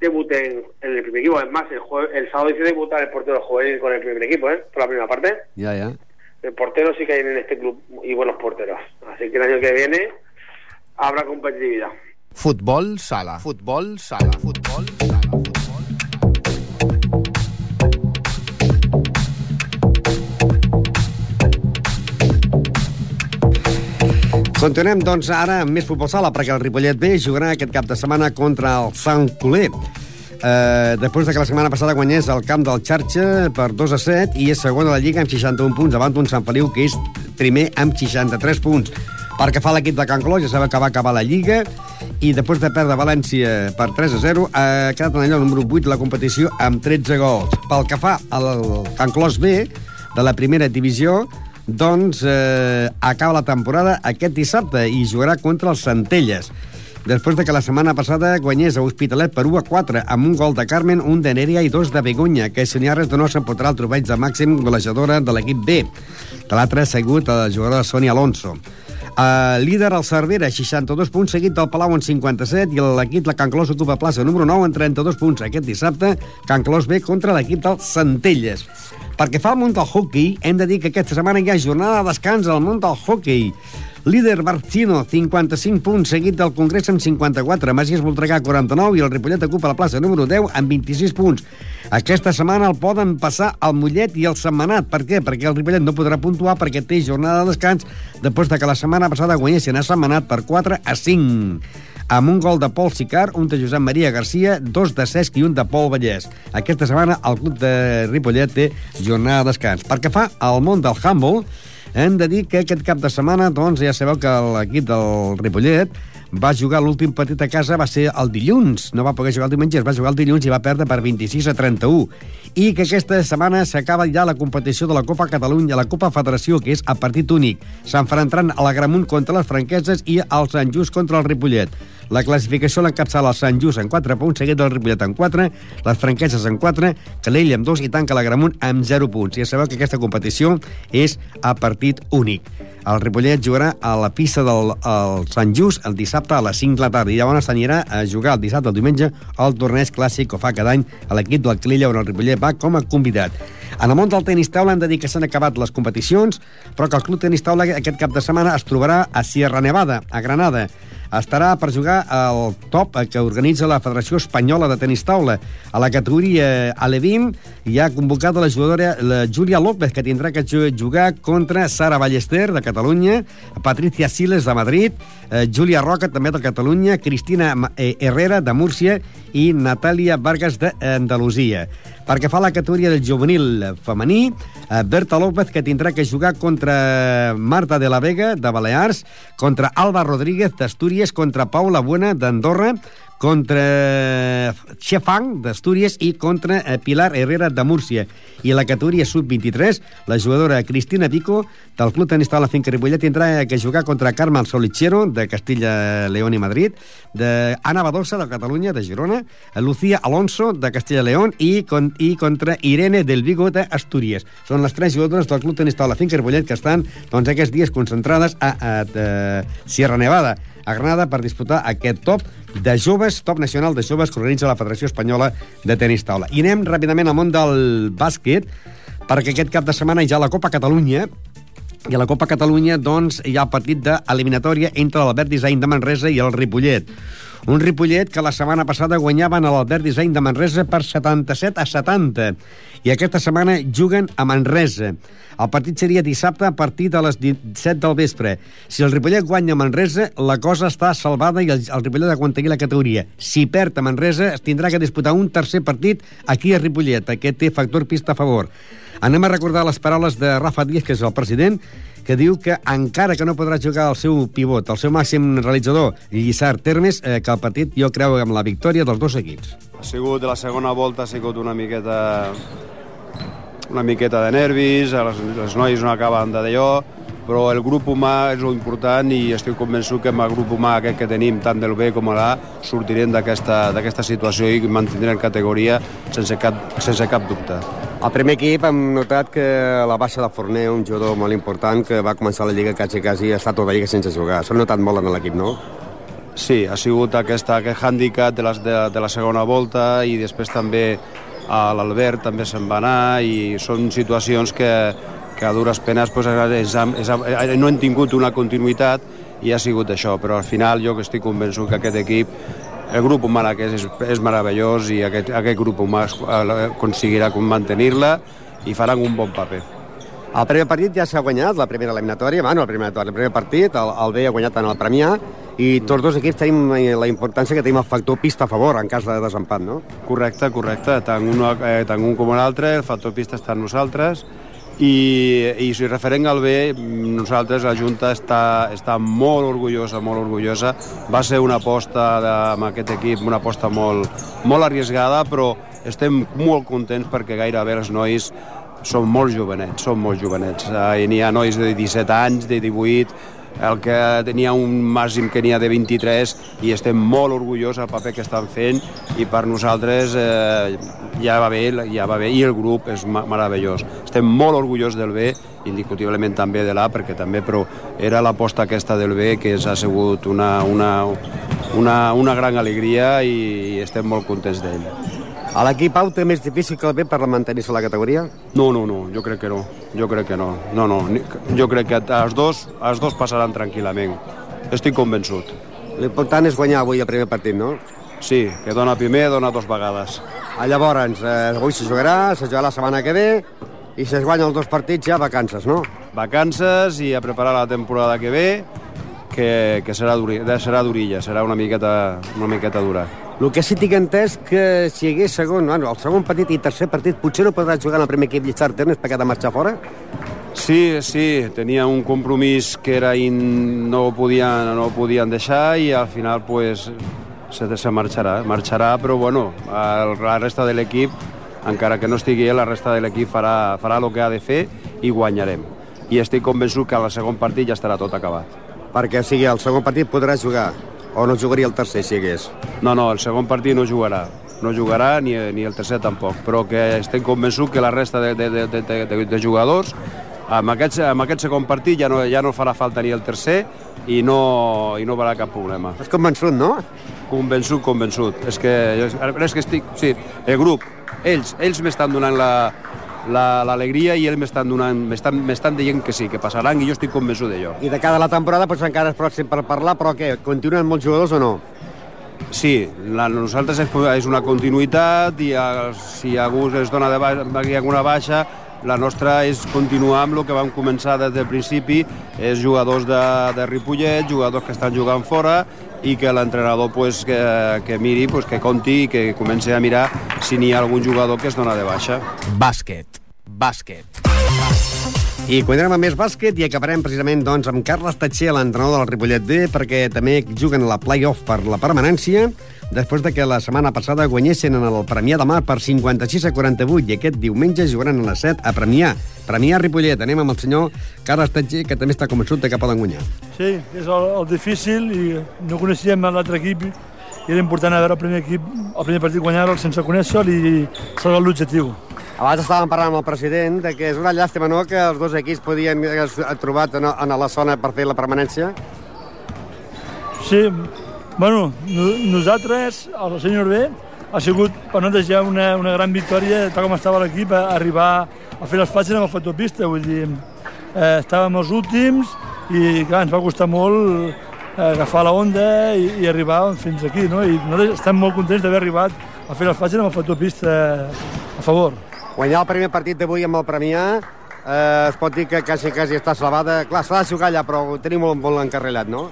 debuten en el primer equipo. Es más, el, jue- el sábado dice debutar el portero juvenil con el primer equipo, ¿eh? Por la primera parte. Ya, ya. El portero sí que hay en este club y buenos porteros. Así que el año que viene habrá competitividad. Futbol sala. Futbol sala. Futbol sala. Futbol Continuem, doncs, ara amb més futbol sala, perquè el Ripollet B jugarà aquest cap de setmana contra el Sant Coler. Eh, després de que la setmana passada guanyés el camp del Xarxa per 2 a 7 i és segon a la Lliga amb 61 punts davant d'un Sant Feliu que és primer amb 63 punts. Per que fa l'equip de Can Clos, ja sabeu que va acabar la Lliga i després de perdre València per 3 a 0 ha quedat en allò número 8 de la competició amb 13 gols. Pel que fa al Can Clos B de la primera divisió, doncs eh, acaba la temporada aquest dissabte i jugarà contra els Centelles. Després de que la setmana passada guanyés a Hospitalet per 1 a 4 amb un gol de Carmen, un de Nerea i dos de Begoña, que si n'hi ha res de no s'emportarà el trofeig de màxim golejadora de l'equip B. De l'altre ha sigut la jugadora Sonia Alonso. Uh, líder el Cervera, 62 punts, seguit del Palau en 57, i l'equip de Can Clos ocupa plaça número 9 en 32 punts. Aquest dissabte, Can Clos B contra l'equip del Centelles. Perquè fa el món del hockey, hem de dir que aquesta setmana hi ha jornada de descans al món del hockey. Líder Barcino, 55 punts, seguit del Congrés amb 54, Masies Voltregà 49 i el Ripollet ocupa la plaça número 10 amb 26 punts. Aquesta setmana el poden passar el Mollet i el Setmanat. Per què? Perquè el Ripollet no podrà puntuar perquè té jornada de descans després de que la setmana passada guanyessin a Setmanat per 4 a 5 amb un gol de Pol Sicar, un de Josep Maria Garcia, dos de Cesc i un de Pol Vallès. Aquesta setmana el club de Ripollet té jornada de descans. Perquè fa al món del handball, hem de dir que aquest cap de setmana, doncs, ja sabeu que l'equip del Ripollet va jugar l'últim partit a casa, va ser el dilluns. No va poder jugar el diumenge, es va jugar el dilluns i va perdre per 26 a 31. I que aquesta setmana s'acaba ja la competició de la Copa Catalunya, la Copa Federació, que és a partit únic. S'enfrontaran a la Gramunt contra les franqueses i el Sant Just contra el Ripollet. La classificació l'encapçala el Sant Just en 4 punts, seguit del Ripollet en 4, les franqueses en 4, Calell amb 2 i tanca la Gramunt amb 0 punts. Ja sabeu que aquesta competició és a partit únic. El Ripollet jugarà a la pista del el Sant Just el dissabte a les 5 de la tarda i llavors s'anirà a jugar el dissabte el diumenge al torneig clàssic que fa cada any a l'equip del Clilla on el Ripollet va com a convidat. En el món del tenis taula hem de dir que s'han acabat les competicions, però que el club tenis taula aquest cap de setmana es trobarà a Sierra Nevada, a Granada. Estarà per jugar al top que organitza la Federació Espanyola de Tenis Taula. A la categoria Alevín hi ha convocada la jugadora la Júlia López, que tindrà que ju- jugar contra Sara Ballester, de Catalunya, Patricia Siles, de Madrid, eh, Júlia Roca, també de Catalunya, Cristina eh, Herrera, de Múrcia, i Natàlia Vargas, d'Andalusia. Perquè fa la categoria del juvenil femení, eh, Berta López, que tindrà que jugar contra Marta de la Vega, de Balears, contra Alba Rodríguez, d'Astúries, contra Paula Buena, d'Andorra, contra Xefang, d'Astúries, i contra eh, Pilar Herrera, de Múrcia. I a la categoria sub-23, la jugadora Cristina Pico, del Club Tenis Taula Finca Ripollet, tindrà que jugar contra Carmen Solichero, de Castilla, León i Madrid, de Ana Badosa, de Catalunya, de Girona, Lucía Alonso, de Castilla León, i, con, i contra Irene del Vigo, d'Astúries. Són les tres jugadores del Club Tenis Taula Finca Ripollet que estan doncs, aquests dies concentrades a, a, a Sierra Nevada a Granada per disputar aquest top de joves, top nacional de joves que organitza la Federació Espanyola de Tenis Taula. I anem ràpidament al món del bàsquet, perquè aquest cap de setmana ha la Copa Catalunya, i a la Copa Catalunya doncs, hi ha el partit d'eliminatòria entre l'Albert Design de Manresa i el Ripollet. Un Ripollet que la setmana passada guanyaven a l'Albert Disseny de Manresa per 77 a 70 i aquesta setmana juguen a Manresa. El partit seria dissabte a partir de les 17 del vespre. Si el Ripollet guanya a Manresa, la cosa està salvada i el, Ripollet aguantaria la categoria. Si perd a Manresa, es tindrà que disputar un tercer partit aquí a Ripollet. Aquest té factor pista a favor. Anem a recordar les paraules de Rafa Díaz, que és el president, que diu que encara que no podrà jugar el seu pivot, el seu màxim realitzador, Lliçard Termes, eh, que el partit jo creu amb la victòria dels dos equips. Ha sigut, la segona volta ha sigut una miqueta una miqueta de nervis, els, els nois no acaben de d'allò, però el grup humà és important i estic convençut que amb el grup humà aquest que tenim, tant del B com l'A, sortirem d'aquesta situació i mantindrem categoria sense cap, sense cap dubte. Al primer equip hem notat que la baixa de Forner, un jugador molt important, que va començar la Lliga quasi, quasi ha estat tota la Lliga sense jugar. S'ha notat molt en l'equip, no? Sí, ha sigut aquesta, aquest hàndicap de, les, de, de la segona volta i després també l'Albert també se'n va anar i són situacions que, que a dures penes pues, és, és, és, no han tingut una continuïtat i ha sigut això, però al final jo que estic convençut que aquest equip el grup humà que és, és meravellós i aquest, aquest grup humà aconseguirà mantenir-la i faran un bon paper. El primer partit ja s'ha guanyat, la primera eliminatòria, bueno, el primer, el primer partit, el, el B ha guanyat en el Premià, i tots dos equips tenim la importància que tenim el factor pista a favor en cas de desempat, no? Correcte, correcte. Tant un, eh, tant un com l'altre, el factor pista està en nosaltres, i, i si referent al bé, nosaltres, la Junta està, està molt orgullosa, molt orgullosa. Va ser una aposta de, amb aquest equip, una aposta molt, molt arriesgada, però estem molt contents perquè gairebé els nois són molt jovenets, són molt jovenets. Eh, N'hi ha nois de 17 anys, de 18, el que tenia un màxim que n'hi ha de 23 i estem molt orgullosos del paper que estan fent i per nosaltres eh, ja va bé, ja va bé i el grup és meravellós. Estem molt orgullosos del bé, indiscutiblement també de l'A, perquè també però era l'aposta aquesta del B que ha sigut una, una, una, una gran alegria i estem molt contents d'ell. A l'equip Pau té més difícil que el B per mantenir-se la categoria? No, no, no, jo crec que no. Jo crec que no. No, no, jo crec que els dos, els dos passaran tranquil·lament. Estic convençut. L'important és guanyar avui el primer partit, no? Sí, que dona primer, dona dos vegades. Ah, llavors, eh, avui se jugarà, se jugarà la setmana que ve, i si es guanyen els dos partits ja vacances, no? Vacances i a preparar la temporada que ve, que, que serà, duri, serà durilla, serà una miqueta, una miqueta dura. El que sí tinc entès que si hi hagués segon, bueno, el segon partit i tercer partit potser no podrà jugar en el primer equip Lliçard Ternes perquè ha de marxar fora? Sí, sí, tenia un compromís que era in... no, ho podien, no ho podien deixar i al final pues, se, se marxarà, marxarà, però bueno, el, la resta de l'equip, encara que no estigui la resta de l'equip farà, farà el que ha de fer i guanyarem. I estic convençut que al segon partit ja estarà tot acabat. Perquè, o sigui, el segon partit podrà jugar o no jugaria el tercer si hagués? No, no, el segon partit no jugarà. No jugarà ni, ni el tercer tampoc, però que estem convençut que la resta de, de, de, de, de, de jugadors amb aquest, amb aquest segon partit ja no, ja no farà falta ni el tercer i no, i no haurà cap problema. Estàs convençut, no? Convençut, convençut. És que, és que estic... Sí, el grup, ells, ells m'estan donant la, l'alegria la, i ells m'estan donant, m'estan dient que sí, que passaran i jo estic convençut d'allò. I de cada la temporada doncs, encara és pròxim per parlar, però què, continuen molts jugadors o no? Sí, la, nosaltres és, és una continuïtat i a, si algú es dona de baixa, alguna baixa, la nostra és continuar amb el que vam començar des del principi, és jugadors de, de Ripollet, jugadors que estan jugant fora i que l'entrenador pues, que, que miri, pues, que conti i que comenci a mirar si n'hi ha algun jugador que es dona de baixa. Bàsquet. Bàsquet. I continuem amb més bàsquet i acabarem precisament doncs, amb Carles Tatxer, l'entrenador del Ripollet B, perquè també juguen a la play-off per la permanència, després de que la setmana passada guanyessin en el Premià de Mar per 56 a 48 i aquest diumenge jugaran a les 7 a Premià. Premià Ripollet. Anem amb el senyor Carles Tatxer, que també està convençut de que poden guanyar. Sí, és el, el difícil i no coneixíem l'altre equip i era important a veure el primer equip, el primer partit guanyar-lo sense conèixer-lo i salvar l'objectiu. Abans estàvem parlant amb el president de que és una llàstima, no?, que els dos equips podien haver trobat en, en la zona per fer la permanència. Sí, bueno, nosaltres, el senyor B, ha sigut per nosaltres ja una, una gran victòria, tal com estava l'equip, a arribar a fer les fases amb el fotopista, vull dir, eh, estàvem els últims i clar, ens va costar molt eh, agafar la onda i, i arribar fins aquí, no? I nosaltres estem molt contents d'haver arribat a fer les fases amb el factor pista a favor. Guanyar el primer partit d'avui amb el Premià eh, es pot dir que quasi, quasi està salvada. Clar, s'ha de jugar allà, però ho tenim molt, molt encarrilat, no?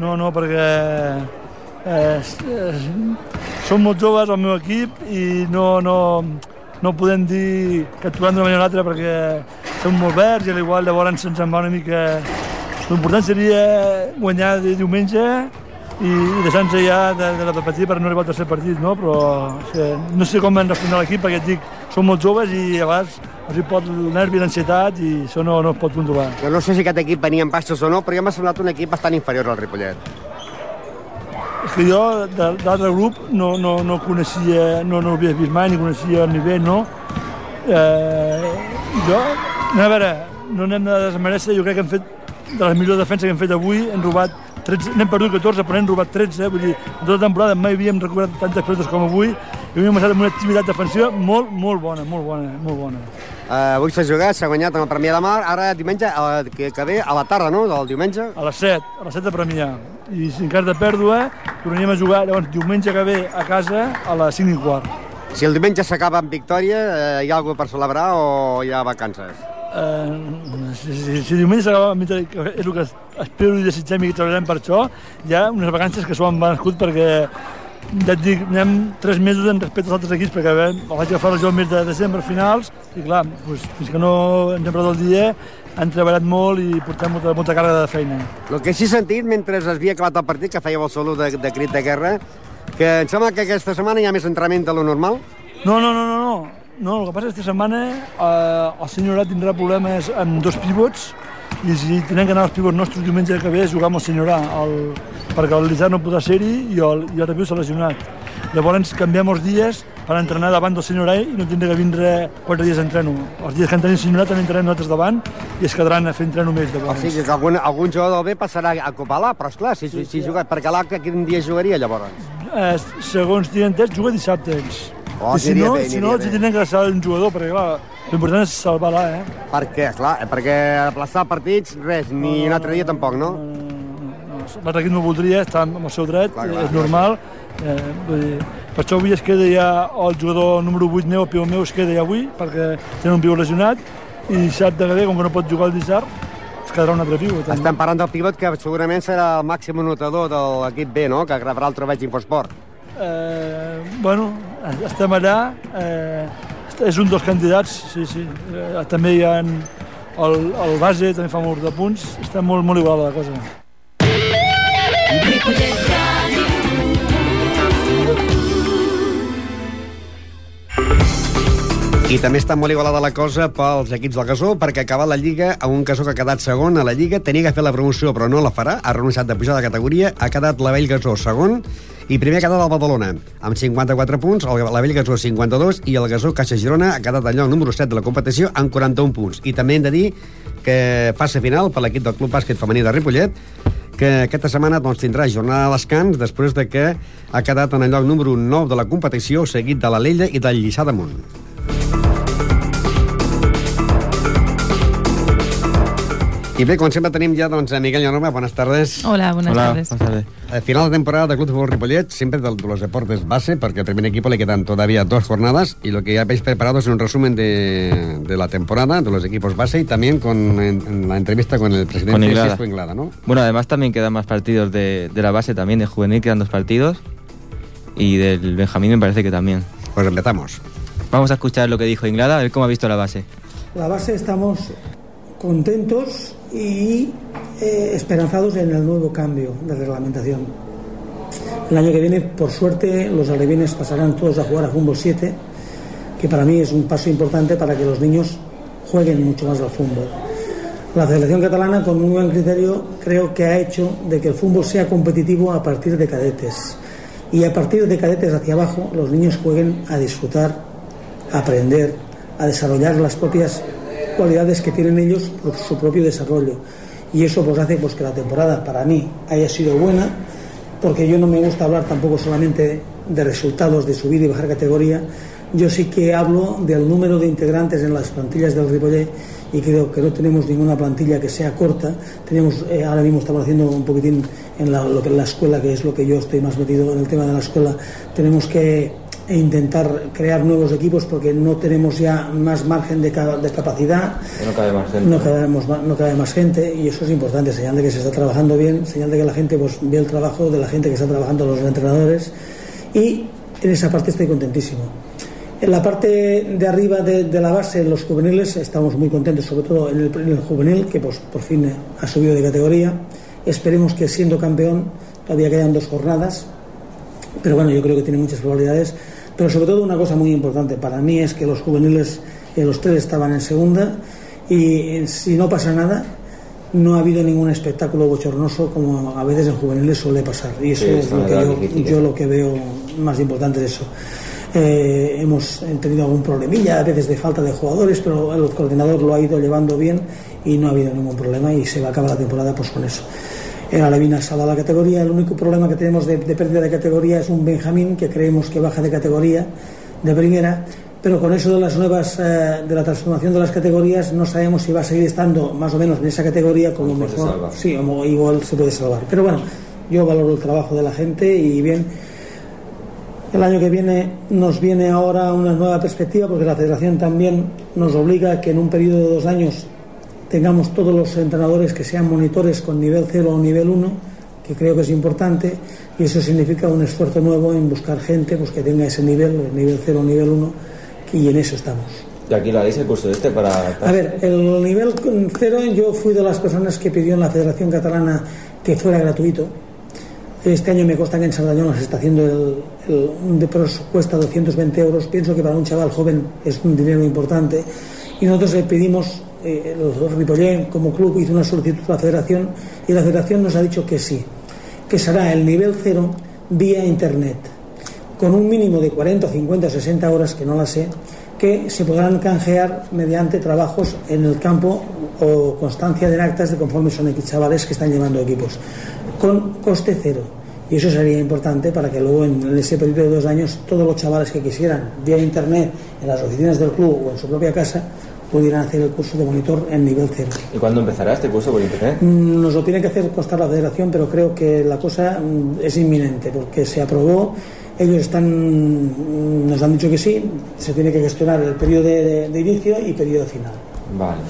No, no, perquè eh, eh, som molt joves al meu equip i no, no, no podem dir que actuem d'una manera o l'altra perquè som molt verds i a l'igual llavors se'ns en va una mica... L'important seria guanyar de diumenge i, i deixar-nos ja de, de la partit per no arribar al tercer partit, no? Però o sigui, no sé com hem respondre l'equip perquè et dic, som molt joves i a vegades els hi pot el nervi l'ansietat i això no, no es pot controlar. Jo no sé si aquest equip venia en baixos o no, però ja m'ha semblat un equip bastant inferior al Ripollet. És que jo de, de l'altre grup no, no, no coneixia, no, no l'havia vist mai, ni coneixia el nivell, no? Eh, jo, a veure, no anem de desmereixer, jo crec que hem fet de les millors defenses que hem fet avui, hem robat 13, n'hem perdut 14, però n'hem robat 13, eh? vull dir, en tota la temporada mai havíem recuperat tantes pelotes com avui, i avui hem estat amb una activitat defensiva molt, molt bona, molt bona, molt bona. Uh, avui s'ha jugat, s'ha guanyat amb el Premià de Mar, ara diumenge, uh, que, que ve a la tarda, no?, del diumenge. A les 7, a les 7 de Premià. I si en cas de pèrdua, tornaríem a jugar, llavors, diumenge que ve a casa a les 5 i quart. Si el diumenge s'acaba amb victòria, eh, hi ha alguna per celebrar o hi ha vacances? Uh, si, si, si diumenge és el que espero i desitgem i treballarem per això, hi ha unes vacances que s'ho han venut perquè ja et dic, anem tres mesos en respecte als altres equips perquè bé, el vaig agafar jo el mes de desembre finals i clar, doncs, fins que no ens hem el dia han treballat molt i portem molta, molta càrrega de feina. El que sí he sentit mentre es havia acabat el partit, que feia el salut de, de crit de guerra, que em sembla que aquesta setmana hi ha més entrenament de lo normal. No, no, no, no, no. No, el que passa és que aquesta setmana eh, el senyorat tindrà problemes amb dos pivots i si tenen que anar els pivots nostres diumenge que ve a jugar amb el senyorà, el, perquè el Lizard no podrà ser-hi i el, i el Repiu s'ha lesionat. Llavors canviem els dies per entrenar davant del senyorà i no tindré que vindre quatre dies d'entreno. Els dies que entrenem el senyorà també entrenem nosaltres davant i es quedaran a fer entreno més. O Llavors. sigui que algun, algun jugador del B passarà a ocupar l'A, però esclar, si, si, si jugat, perquè l'A quin dia jugaria llavors? Eh, segons tinc entès, juga dissabte ells. Oh, I si no, bé, si no, bé. tenen que deixar un jugador, perquè clar, l'important és salvar l'A, eh? Per què? Clar, perquè aplaçar partits, res, ni un altre dia tampoc, no? L'altre equip no voldria, està amb el seu dret, Clar, clar, és normal. Eh, vull dir, per això avui es queda ja el jugador número 8 meu, el meu, es queda ja avui, perquè tenen un pivot lesionat, i dissabte que ve, com que no pot jugar el dissabte, es quedarà un altre pivot. Estem parlant del pivot que segurament serà el màxim anotador de l'equip B, no?, que rebrà el treball d'Infosport. Eh, bueno, estem allà, eh, és un dels candidats, sí, sí. Eh, també hi ha el, el base, també fa molt de punts, està molt, molt igual la cosa. I també està molt igualada la cosa pels equips del Gasó, perquè ha acabat la Lliga a un Gasó que ha quedat segon a la Lliga, tenia que fer la promoció, però no la farà, ha renunciat de pujar de categoria, ha quedat la Vell Gasó segon, i primer ha quedat el Badalona, amb 54 punts, el, la Vell Gasó 52, i el Gasó Caixa Girona ha quedat allò número 7 de la competició amb 41 punts. I també hem de dir que fase final per l'equip del Club Bàsquet Femení de Ripollet, que aquesta setmana doncs, tindrà jornada de descans després de que ha quedat en el lloc número 9 de la competició, seguit de l'Alella i del Lliçà d'Amunt. I bé, com sempre tenim ja doncs, a Miguel Llanoma. Buenas tardes. Hola, buenas Hola, tardes. buenas tardes. Al final de temporada del Club de Fútbol Ripollet, siempre de los deportes base, porque al primer equipo le quedan todavía dos jornadas y lo que ya habéis preparado es un resumen de, de la temporada, de los equipos base y también con en- en la entrevista con el presidente Con Inglada. Inglada, ¿no? Bueno, además también quedan más partidos de, de la base también, de juvenil quedan dos partidos y del Benjamín me parece que también. Pues empezamos. Vamos a escuchar lo que dijo Inglada, a ver cómo ha visto la base. La base estamos contentos y eh, esperanzados en el nuevo cambio de reglamentación. El año que viene, por suerte, los alevines pasarán todos a jugar a fútbol 7, que para mí es un paso importante para que los niños jueguen mucho más al fútbol. La Federación Catalana, con un buen criterio, creo que ha hecho de que el fútbol sea competitivo a partir de cadetes. Y a partir de cadetes hacia abajo, los niños jueguen a disfrutar, a aprender, a desarrollar las propias cualidades que tienen ellos por su propio desarrollo. Y eso pues hace pues, que la temporada para mí haya sido buena, porque yo no me gusta hablar tampoco solamente de resultados de subir y bajar categoría, yo sí que hablo del número de integrantes en las plantillas del Ripollet y creo que no tenemos ninguna plantilla que sea corta. Tenemos, eh, ahora mismo estamos haciendo un poquitín en la, es la escuela, que es lo que yo estoy más metido en el tema de la escuela. Tenemos que intentar crear nuevos equipos porque no tenemos ya más margen de, de capacidad. No cabe más gente. No cabemos ma- no cabe más gente y eso es importante, señal de que se está trabajando bien, señal de que la gente pues, ve el trabajo de la gente que está trabajando, los entrenadores y en esa parte estoy contentísimo. En la parte de arriba de, de la base, los juveniles, estamos muy contentos, sobre todo en el, en el juvenil, que pues, por fin ha subido de categoría. Esperemos que siendo campeón, todavía quedan dos jornadas, pero bueno, yo creo que tiene muchas probabilidades. Pero sobre todo una cosa muy importante para mí es que los juveniles, eh, los tres estaban en segunda y eh, si no pasa nada, no ha habido ningún espectáculo bochornoso como a veces en juveniles suele pasar. Y eso Sí, es lo que yo, yo lo que veo más importante de eso. Eh, hemos tenido algún problemilla a veces de falta de jugadores, pero el coordinador lo ha ido llevando bien y no ha habido ningún problema y se va a acabar la temporada pues con eso. El Alevina salva la categoría, el único problema que tenemos de, de pérdida de categoría es un Benjamín que creemos que baja de categoría de primera, pero con eso de las nuevas, eh, de la transformación de las categorías no sabemos si va a seguir estando más o menos en esa categoría como Mejor. se sí, como igual se puede salvar. Pero bueno, yo valoro el trabajo de la gente y bien, el año que viene nos viene ahora una nueva perspectiva porque la federación también nos obliga a que en un periodo de dos años tengamos todos los entrenadores que sean monitores con nivel 0 o nivel 1, que creo que es importante, y eso significa un esfuerzo nuevo en buscar gente pues, que tenga ese nivel, el nivel 0 o nivel 1, y en eso estamos. Y aquí lo haréis el curso este para... A ver, el nivel 0 yo fui de las personas que pidió en la Federación Catalana que fuera gratuito. Este año me consta que en Sardañola se está haciendo el, el un de cuesta 220 euros. Pienso que para un chaval joven es un dinero importante. Y nosotros le pedimos, eh, el Ripollé como club hizo una solicitud a la Federación y la Federación nos ha dicho que sí, que será el nivel 0 vía Internet, con un mínimo de 40, 50, 60 horas, que no la sé, que se podrán canjear mediante trabajos en el campo o constancia de actas de conforme son equipos chavales que están llevando equipos, con coste cero. Y eso sería importante para que luego en ese periodo de dos años todos los chavales que quisieran, vía internet, en las oficinas del club o en su propia casa, pudieran hacer el curso de monitor en nivel cero. ¿Y cuándo empezará este curso por internet? Mm, Nos lo tiene que hacer constar la federación, pero creo que la cosa mm, es inminente porque se aprobó. Ellos están, mm, nos han dicho que sí, se tiene que gestionar el periodo de, de- de inicio y periodo final. Vale.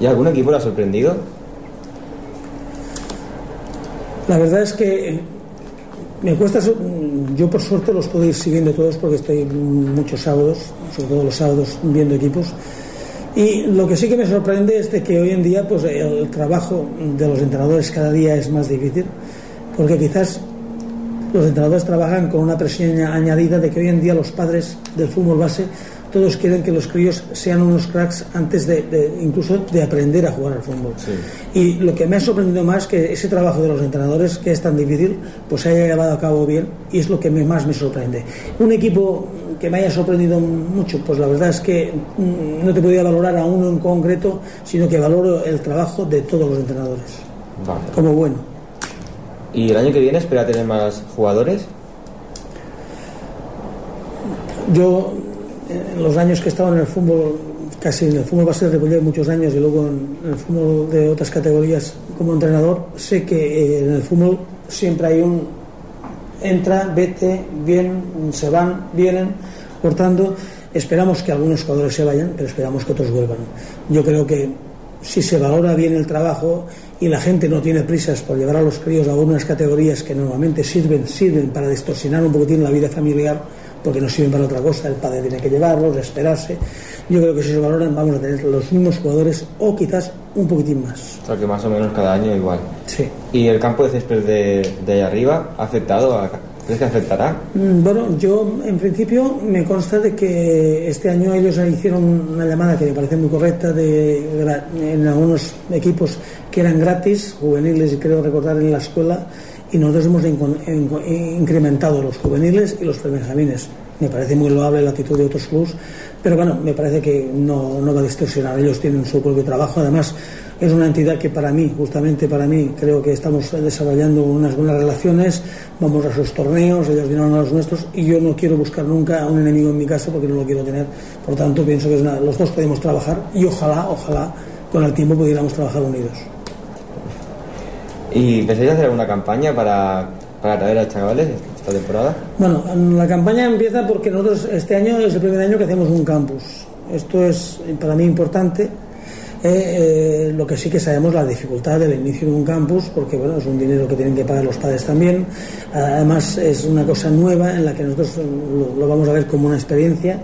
¿Y algún equipo lo ha sorprendido? La verdad es que eh, me cuesta, yo por suerte los puedo ir siguiendo todos porque estoy muchos sábados, sobre todo los sábados, viendo equipos. Y lo que sí que me sorprende es de que hoy en día pues, el trabajo de los entrenadores cada día es más difícil, porque quizás los entrenadores trabajan con una presión añadida de que hoy en día los padres del fútbol base todos quieren que los críos sean unos cracks antes de, de- incluso de aprender a jugar al fútbol. Y lo que me ha sorprendido más que ese trabajo de los entrenadores, que es tan difícil, pues se haya llevado a cabo bien y es lo que me- más me sorprende. Un equipo que me haya sorprendido mucho, pues la verdad es que mm, no te podía valorar a uno en concreto, sino que valoro el trabajo de todos los entrenadores, Vale. como bueno. ¿Y el año que viene espera tener más jugadores? Yo, en los años que he estado en el fútbol, casi en el fútbol base de muchos años y luego en, en el fútbol de otras categorías como entrenador, sé que eh, en el fútbol siempre hay un entra, vete, bien, se van, vienen, por tanto, esperamos que algunos jugadores se vayan, pero esperamos que otros vuelvan. Yo creo que si se valora bien el trabajo y la gente no tiene prisas por llevar a los críos a algunas categorías que normalmente sirven, sirven para distorsionar un poquitín la vida familiar, porque no sirven para otra cosa, el padre tiene que llevarlos, esperarse. Yo creo que si se valoran vamos a tener los mismos jugadores o quizás un poquitín más. O sea que más o menos cada año igual. Sí. ¿Y el campo de césped de, de ahí arriba ha afectado? A, ¿Crees que afectará? Mm, Bueno, yo en principio me consta de que este año ellos hicieron una llamada que me parece muy correcta de, en algunos equipos que eran gratis, juveniles y creo recordar en la escuela, y nosotros hemos incrementado los juveniles y los prebenjamines. Me parece muy loable la actitud de otros clubes, pero bueno, me parece que no, no va a distorsionar. Ellos tienen su propio trabajo, además es una entidad que para mí, justamente para mí, creo que estamos desarrollando unas buenas relaciones, vamos a sus torneos, ellos vienen a los nuestros y yo no quiero buscar nunca a un enemigo en mi casa porque no lo quiero tener. Por tanto, pienso que es una- los dos podemos trabajar y ojalá, ojalá con el tiempo pudiéramos trabajar unidos. ¿Y pensáis hacer alguna campaña para, para traer a chavales esta temporada? Bueno, la campaña empieza porque nosotros este año es el primer año que hacemos un campus. Esto es para mí importante. Eh, eh, lo que sí que sabemos la dificultad del inicio de un campus, porque bueno, es un dinero que tienen que pagar los padres también. Además es una cosa nueva en la que nosotros lo, lo vamos a ver como una experiencia.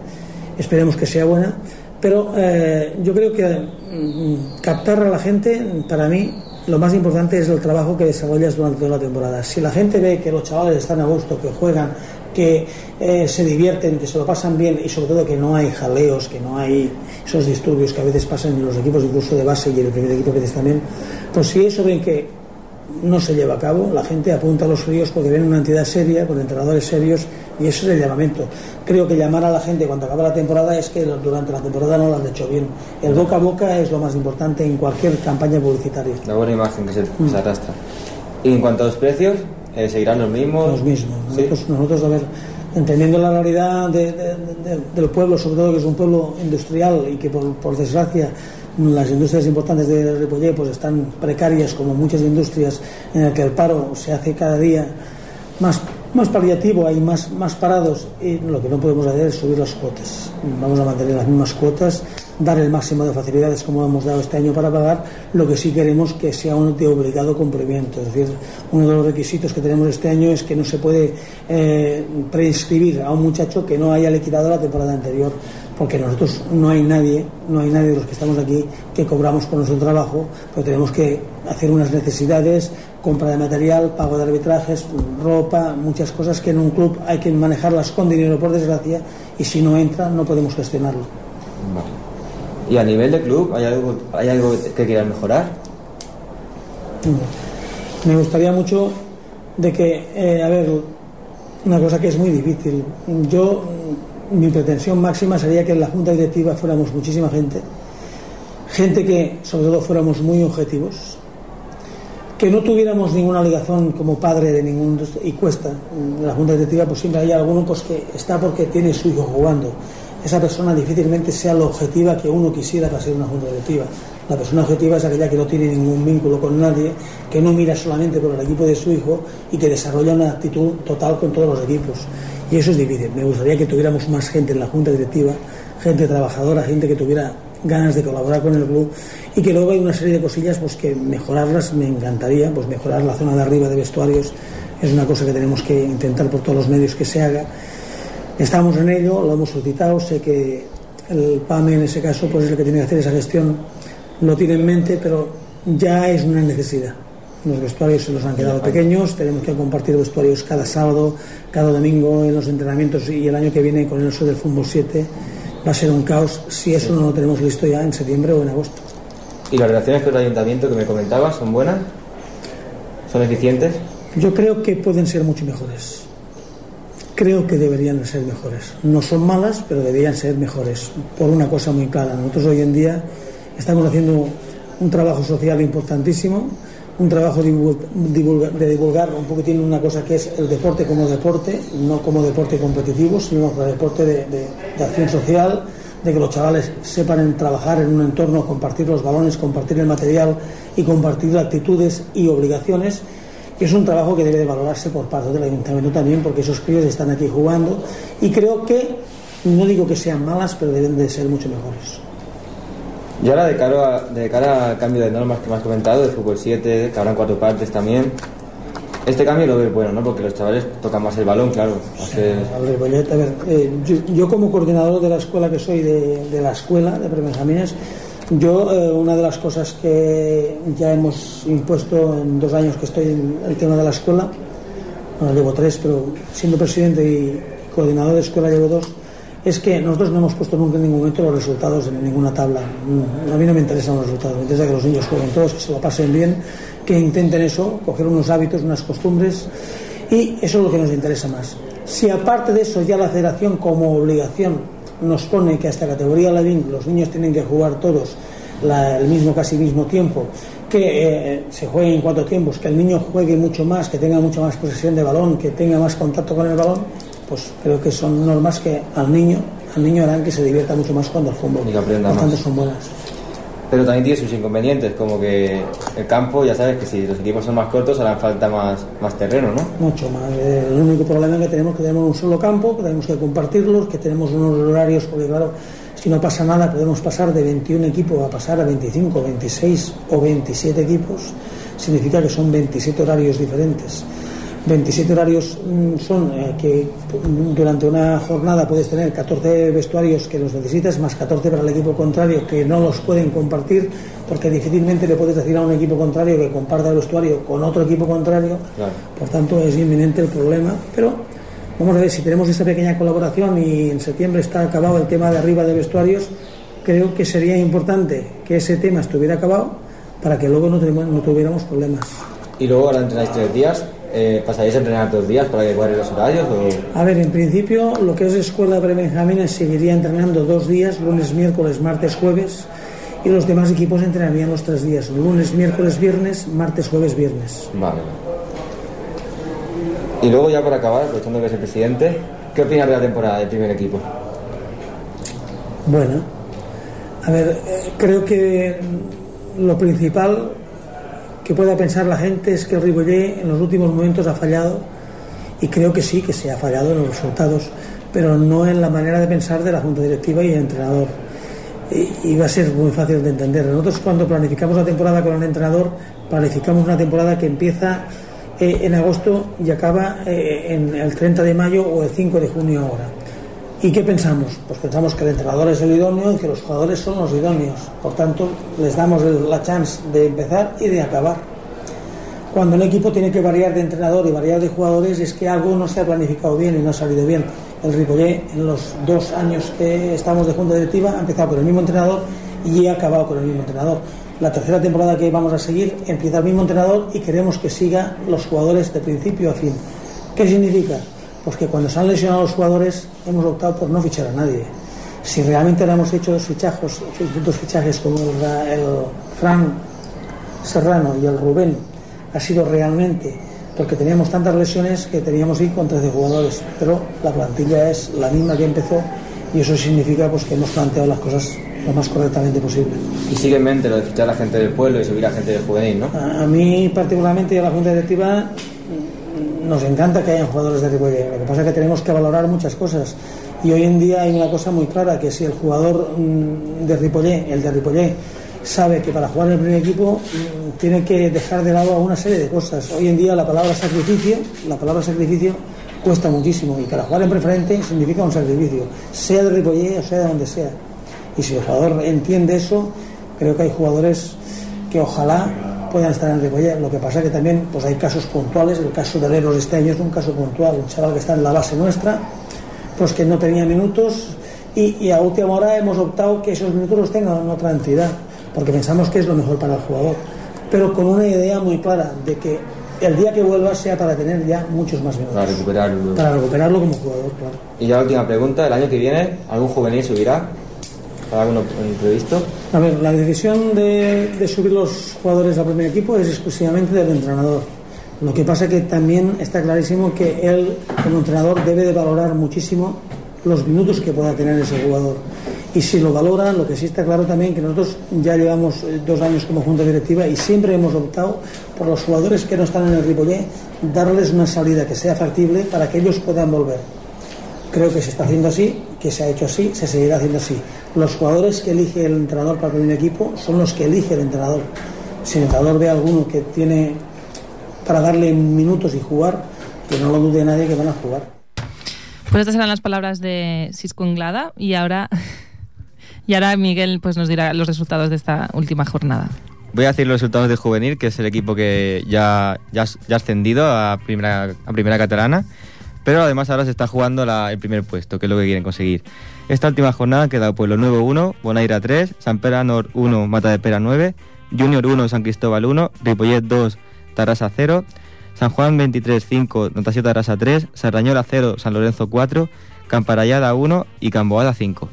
Esperemos que sea buena. Pero eh, yo creo que mm, captar a la gente, para mí, lo más importante es el trabajo que desarrollas durante toda la temporada. Si la gente ve que los chavales están a gusto, que juegan, que eh, se divierten, que se lo pasan bien y sobre todo que no hay jaleos, que no hay esos disturbios que a veces pasan en los equipos incluso de base y en el primer equipo a veces también, pues si eso ven que no se lleva a cabo, la gente apunta a los fríos porque ven una entidad seria, con entrenadores serios y eso es el llamamiento. Creo que llamar a la gente cuando acaba la temporada es que durante la temporada no lo han hecho bien. El boca a boca es lo más importante en cualquier campaña publicitaria. La buena imagen que se, se arrastra. Y en cuanto a los precios, eh, ¿seguirán los mismos? Los mismos. ¿Sí? Nosotros, nosotros, a ver, entendiendo la realidad de- de- de- del pueblo, sobre todo que es un pueblo industrial y que por, por desgracia las industrias importantes de Ripollet pues están precarias como muchas industrias en el que el paro se hace cada día más, más paliativo, hay más, más parados y lo que no podemos hacer es subir las cuotas. Vamos a mantener las mismas cuotas, dar el máximo de facilidades como hemos dado este año para pagar, lo que sí queremos que sea un de obligado cumplimiento. Es decir, uno de los requisitos que tenemos este año es que no se puede eh, preinscribir a un muchacho que no haya liquidado la temporada anterior, porque nosotros no hay nadie, no hay nadie de los que estamos aquí que cobramos por nuestro trabajo, pero tenemos que hacer unas necesidades, compra de material, pago de arbitrajes, ropa, muchas cosas que en un club hay que manejarlas con dinero por desgracia y si no entra no podemos gestionarlo. Vale. ¿Y a nivel de club, hay algo, hay algo que quieras mejorar? Me gustaría mucho de que, eh, a ver, una cosa que es muy difícil. Yo, mm, mi pretensión máxima sería que en la junta directiva fuéramos muchísima gente, gente que sobre todo fuéramos muy objetivos, que no tuviéramos ninguna ligación como padre de ningún y cuesta. En la junta directiva pues siempre hay alguno pues que está porque tiene su hijo jugando. Esa persona difícilmente sea la objetiva que uno quisiera para ser una junta directiva. La persona objetiva es aquella que no tiene ningún vínculo con nadie que no mira solamente por el equipo de su hijo y que desarrolla una actitud total con todos los equipos y eso es difícil. Me gustaría que tuviéramos más gente en la junta directiva gente trabajadora gente que tuviera ganas de colaborar con el club y que luego hay una serie de cosillas pues que mejorarlas me encantaría pues mejorar la zona de arriba de vestuarios. Es una cosa que tenemos que intentar por todos los medios que se haga. Estamos en ello lo hemos solicitado sé que el PAME en ese caso pues es el que tiene que hacer esa gestión lo tiene en mente pero ya es una necesidad los vestuarios se nos han quedado pequeños tenemos que compartir vestuarios cada sábado cada domingo en los entrenamientos y el año que viene con el uso del fútbol 7 va a ser un caos si eso no lo tenemos listo ya en septiembre o en agosto. ¿Y las relaciones con el ayuntamiento que me comentabas son buenas? ¿Son eficientes? Yo creo que pueden ser mucho mejores. Creo que deberían ser mejores. No son malas, pero deberían ser mejores. Por una cosa muy clara. Nosotros hoy en día estamos haciendo un trabajo social importantísimo, un trabajo de divulgar un poquitín una cosa que es el deporte como deporte, no como deporte competitivo, sino como deporte de, acción social, de que los chavales sepan trabajar en un entorno, compartir los balones, compartir el material y compartir actitudes y obligaciones. Es un trabajo que debe de valorarse por parte del ayuntamiento también, porque esos críos están aquí jugando y creo que, no digo que sean malas, pero deben de ser mucho mejores. Y ahora de cara, a, de cara al cambio de normas que me has comentado, de fútbol 7, que habrán cuatro partes también, este cambio lo ves bueno, ¿no? Porque los chavales tocan más el balón, claro. A ver, eh, yo, yo, como coordinador de la escuela que soy, de, de la escuela de prebenjamines, yo eh, una de las cosas que ya hemos impuesto en dos años que estoy en el tema de la escuela, bueno, llevo tres, pero siendo presidente y coordinador de escuela llevo dos, es que nosotros no hemos puesto nunca en ningún momento los resultados en ninguna tabla. A mí no me interesan los resultados, me interesa que los niños jueguen todos, que se lo pasen bien, que intenten eso, coger unos hábitos, unas costumbres, y eso es lo que nos interesa más. Si aparte de eso ya la federación como obligación nos pone que hasta categoría Lavín los niños tienen que jugar todos el mismo, casi mismo tiempo, que eh, se juegue en cuatro tiempos, que el niño juegue mucho más, que tenga mucha más posesión de balón, que tenga más contacto con el balón, pues creo que son normas que al niño al niño harán que se divierta mucho más cuando al fútbol. Y que aprenda Por tanto, más. son buenas. pero también tiene sus inconvenientes, como que el campo, ya sabes que si los equipos son más cortos harán falta más, más terreno, ¿no? Mucho más. El único problema que tenemos es que tenemos un solo campo, que tenemos que compartirlos, que tenemos unos horarios, porque claro, si no pasa nada podemos pasar de 21 equipos a pasar a 25, 26 o 27 equipos, significa que son 27 horarios diferentes. 27 horarios mm, son eh, que durante una jornada puedes tener 14 vestuarios que los necesitas, más 14 para el equipo contrario que no los pueden compartir, porque difícilmente le puedes decir a un equipo contrario que comparta el vestuario con otro equipo contrario. Claro. Por tanto, es inminente el problema, pero vamos a ver si tenemos esa pequeña colaboración y en septiembre está acabado el tema de arriba de vestuarios, creo que sería importante que ese tema estuviera acabado para que luego no, tenemos- no tuviéramos problemas. Y luego ahora entrenáis tres días, eh, ¿pasaréis a entrenar dos días para que cuadren los horarios? O... A ver, en principio lo que es escuela de prebenjamines seguiría entrenando dos días, lunes, miércoles, martes, jueves, y los demás equipos entrenarían los tres días, lunes, miércoles, viernes, martes, jueves, viernes. Vale. Y luego ya para acabar, aprovechando que es el presidente, ¿qué opinas de la temporada del primer equipo? Bueno, a ver, eh, creo que lo principal que pueda pensar la gente es que el en los últimos momentos ha fallado y creo que sí, que se ha fallado en los resultados, pero no en la manera de pensar de la Junta Directiva y el entrenador. Y, y va a ser muy fácil de entender. Nosotros cuando planificamos la temporada con el entrenador, planificamos una temporada que empieza eh, en agosto y acaba eh, en el 30 de mayo o el 5 de junio ahora. ¿Y qué pensamos? Pues pensamos que el entrenador es el idóneo y que los jugadores son los idóneos. Por tanto, les damos la chance de empezar y de acabar. Cuando un equipo tiene que variar de entrenador y variar de jugadores es que algo no se ha planificado bien y no ha salido bien. El Ripollet en los dos años que estamos de junta directiva ha empezado con el mismo entrenador y ha acabado con el mismo entrenador. La tercera temporada que vamos a seguir empieza el mismo entrenador y queremos que siga los jugadores de principio a fin. ¿Qué significa? Pues que cuando se han lesionado los jugadores hemos optado por no fichar a nadie. Si realmente hemos hecho dos fichajos, dos fichajes como el, el Fran Serrano y el Rubén, ha sido realmente porque teníamos tantas lesiones que teníamos que ir con 13 jugadores, pero la plantilla es la misma que empezó y eso significa pues que hemos planteado las cosas lo más correctamente posible. Y sigue en mente lo de fichar a gente del pueblo y subir a gente del juvenil, ¿no? A a mí particularmente y a la Junta Directiva nos encanta que hayan jugadores de Ripollet. Lo que pasa es que tenemos que valorar muchas cosas. Y hoy en día hay una cosa muy clara, que si el jugador mm, de Ripollet, el de Ripollet, sabe que para jugar en el primer equipo mm, tiene que dejar de lado una serie de cosas. Hoy en día la palabra sacrificio, la palabra sacrificio cuesta muchísimo y para jugar en preferente significa un sacrificio, sea de Ripollet o sea de donde sea. Y si el jugador entiende eso, creo que hay jugadores que ojalá puedan estar en Ripollet. Lo que pasa es que también pues hay casos puntuales, el caso de Leros este año es un caso puntual, un chaval que está en la base nuestra, pues que no tenía minutos y, y a última hora hemos optado que esos minutos los tenga en otra entidad, porque pensamos que es lo mejor para el jugador, pero con una idea muy clara de que el día que vuelva sea para tener ya muchos más minutos. Para recuperarlo. Para recuperarlo como jugador, claro. Y ya la última pregunta, ¿el año que viene algún juvenil subirá? ¿Para alguno previsto? A ver, la decisión de, de subir los jugadores al primer equipo es exclusivamente del entrenador. Lo que pasa que también está clarísimo que él, como entrenador, debe de valorar muchísimo los minutos que pueda tener ese jugador. Y si lo valora, lo que sí está claro también que nosotros ya llevamos eh, dos años como junta directiva y siempre hemos optado por los jugadores que no están en el Ripollet, darles una salida que sea factible para que ellos puedan volver. Creo que se está haciendo así, que se ha hecho así, se seguirá haciendo así. Los jugadores que elige el entrenador para el primer equipo son los que elige el entrenador. Si el entrenador ve a alguno que tiene para darle minutos y jugar, que no lo dude nadie que van a jugar. Pues estas eran las palabras de Cisco Inglada y ahora, y ahora Miguel pues nos dirá los resultados de esta última jornada. Voy a decir los resultados de Juvenil, que es el equipo que ya, ya, ya ha ascendido a primera, a primera catalana, pero además ahora se está jugando la- el primer puesto, que es lo que quieren conseguir. Esta última jornada ha quedado Pueblo Nuevo 1, Bonaira 3, San Pera Nor 1, Mata de Pera 9, Junior 1, San Cristóbal 1, Ripollet 2, Tarrasa 0, San Juan 23 5, Notació Tarrasa 3, Sarrañola 0, San Lorenzo 4, Camparallada 1 y Camboada 5.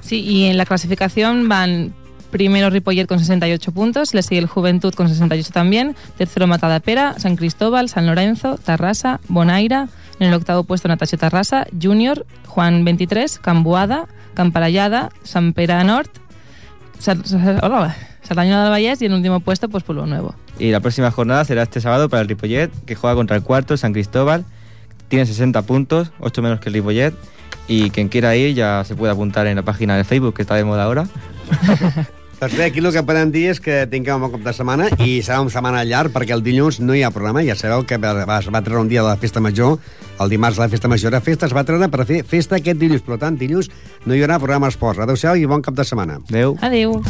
Sí, y en la clasificación van primero Ripollet con 68 puntos, le sigue el Juventud con 68 también, tercero Matadepera, San Cristóbal, San Lorenzo, Tarrasa, Bonaira, en el octavo puesto Natasio Tarrasa, Junior, Juan 23, Camboada, Camparallada, San Pera Nord, hola, Sardañola del Vallés y en último puesto, pues Pueblo Nuevo. Y la próxima jornada será este sábado para el Ripollet, que juega contra el cuarto, San Cristóbal. Tiene 60 puntos, 8 menos que el Ripollet. Y quien quiera ir ya se puede apuntar en la página de Facebook, que está de moda ahora. Doncs bé, aquí el que podem dir és que tinguem un bon cap de setmana i serà una setmana llarg perquè el dilluns no hi ha programa. Ja sabeu que va- va- es va treure un dia de la festa major, el dimarts la festa major era festa, es va treure per fer festa aquest dilluns. Per tant, dilluns no hi haurà programa esports. Adéu-siau i bon cap de setmana. Adéu. Adéu.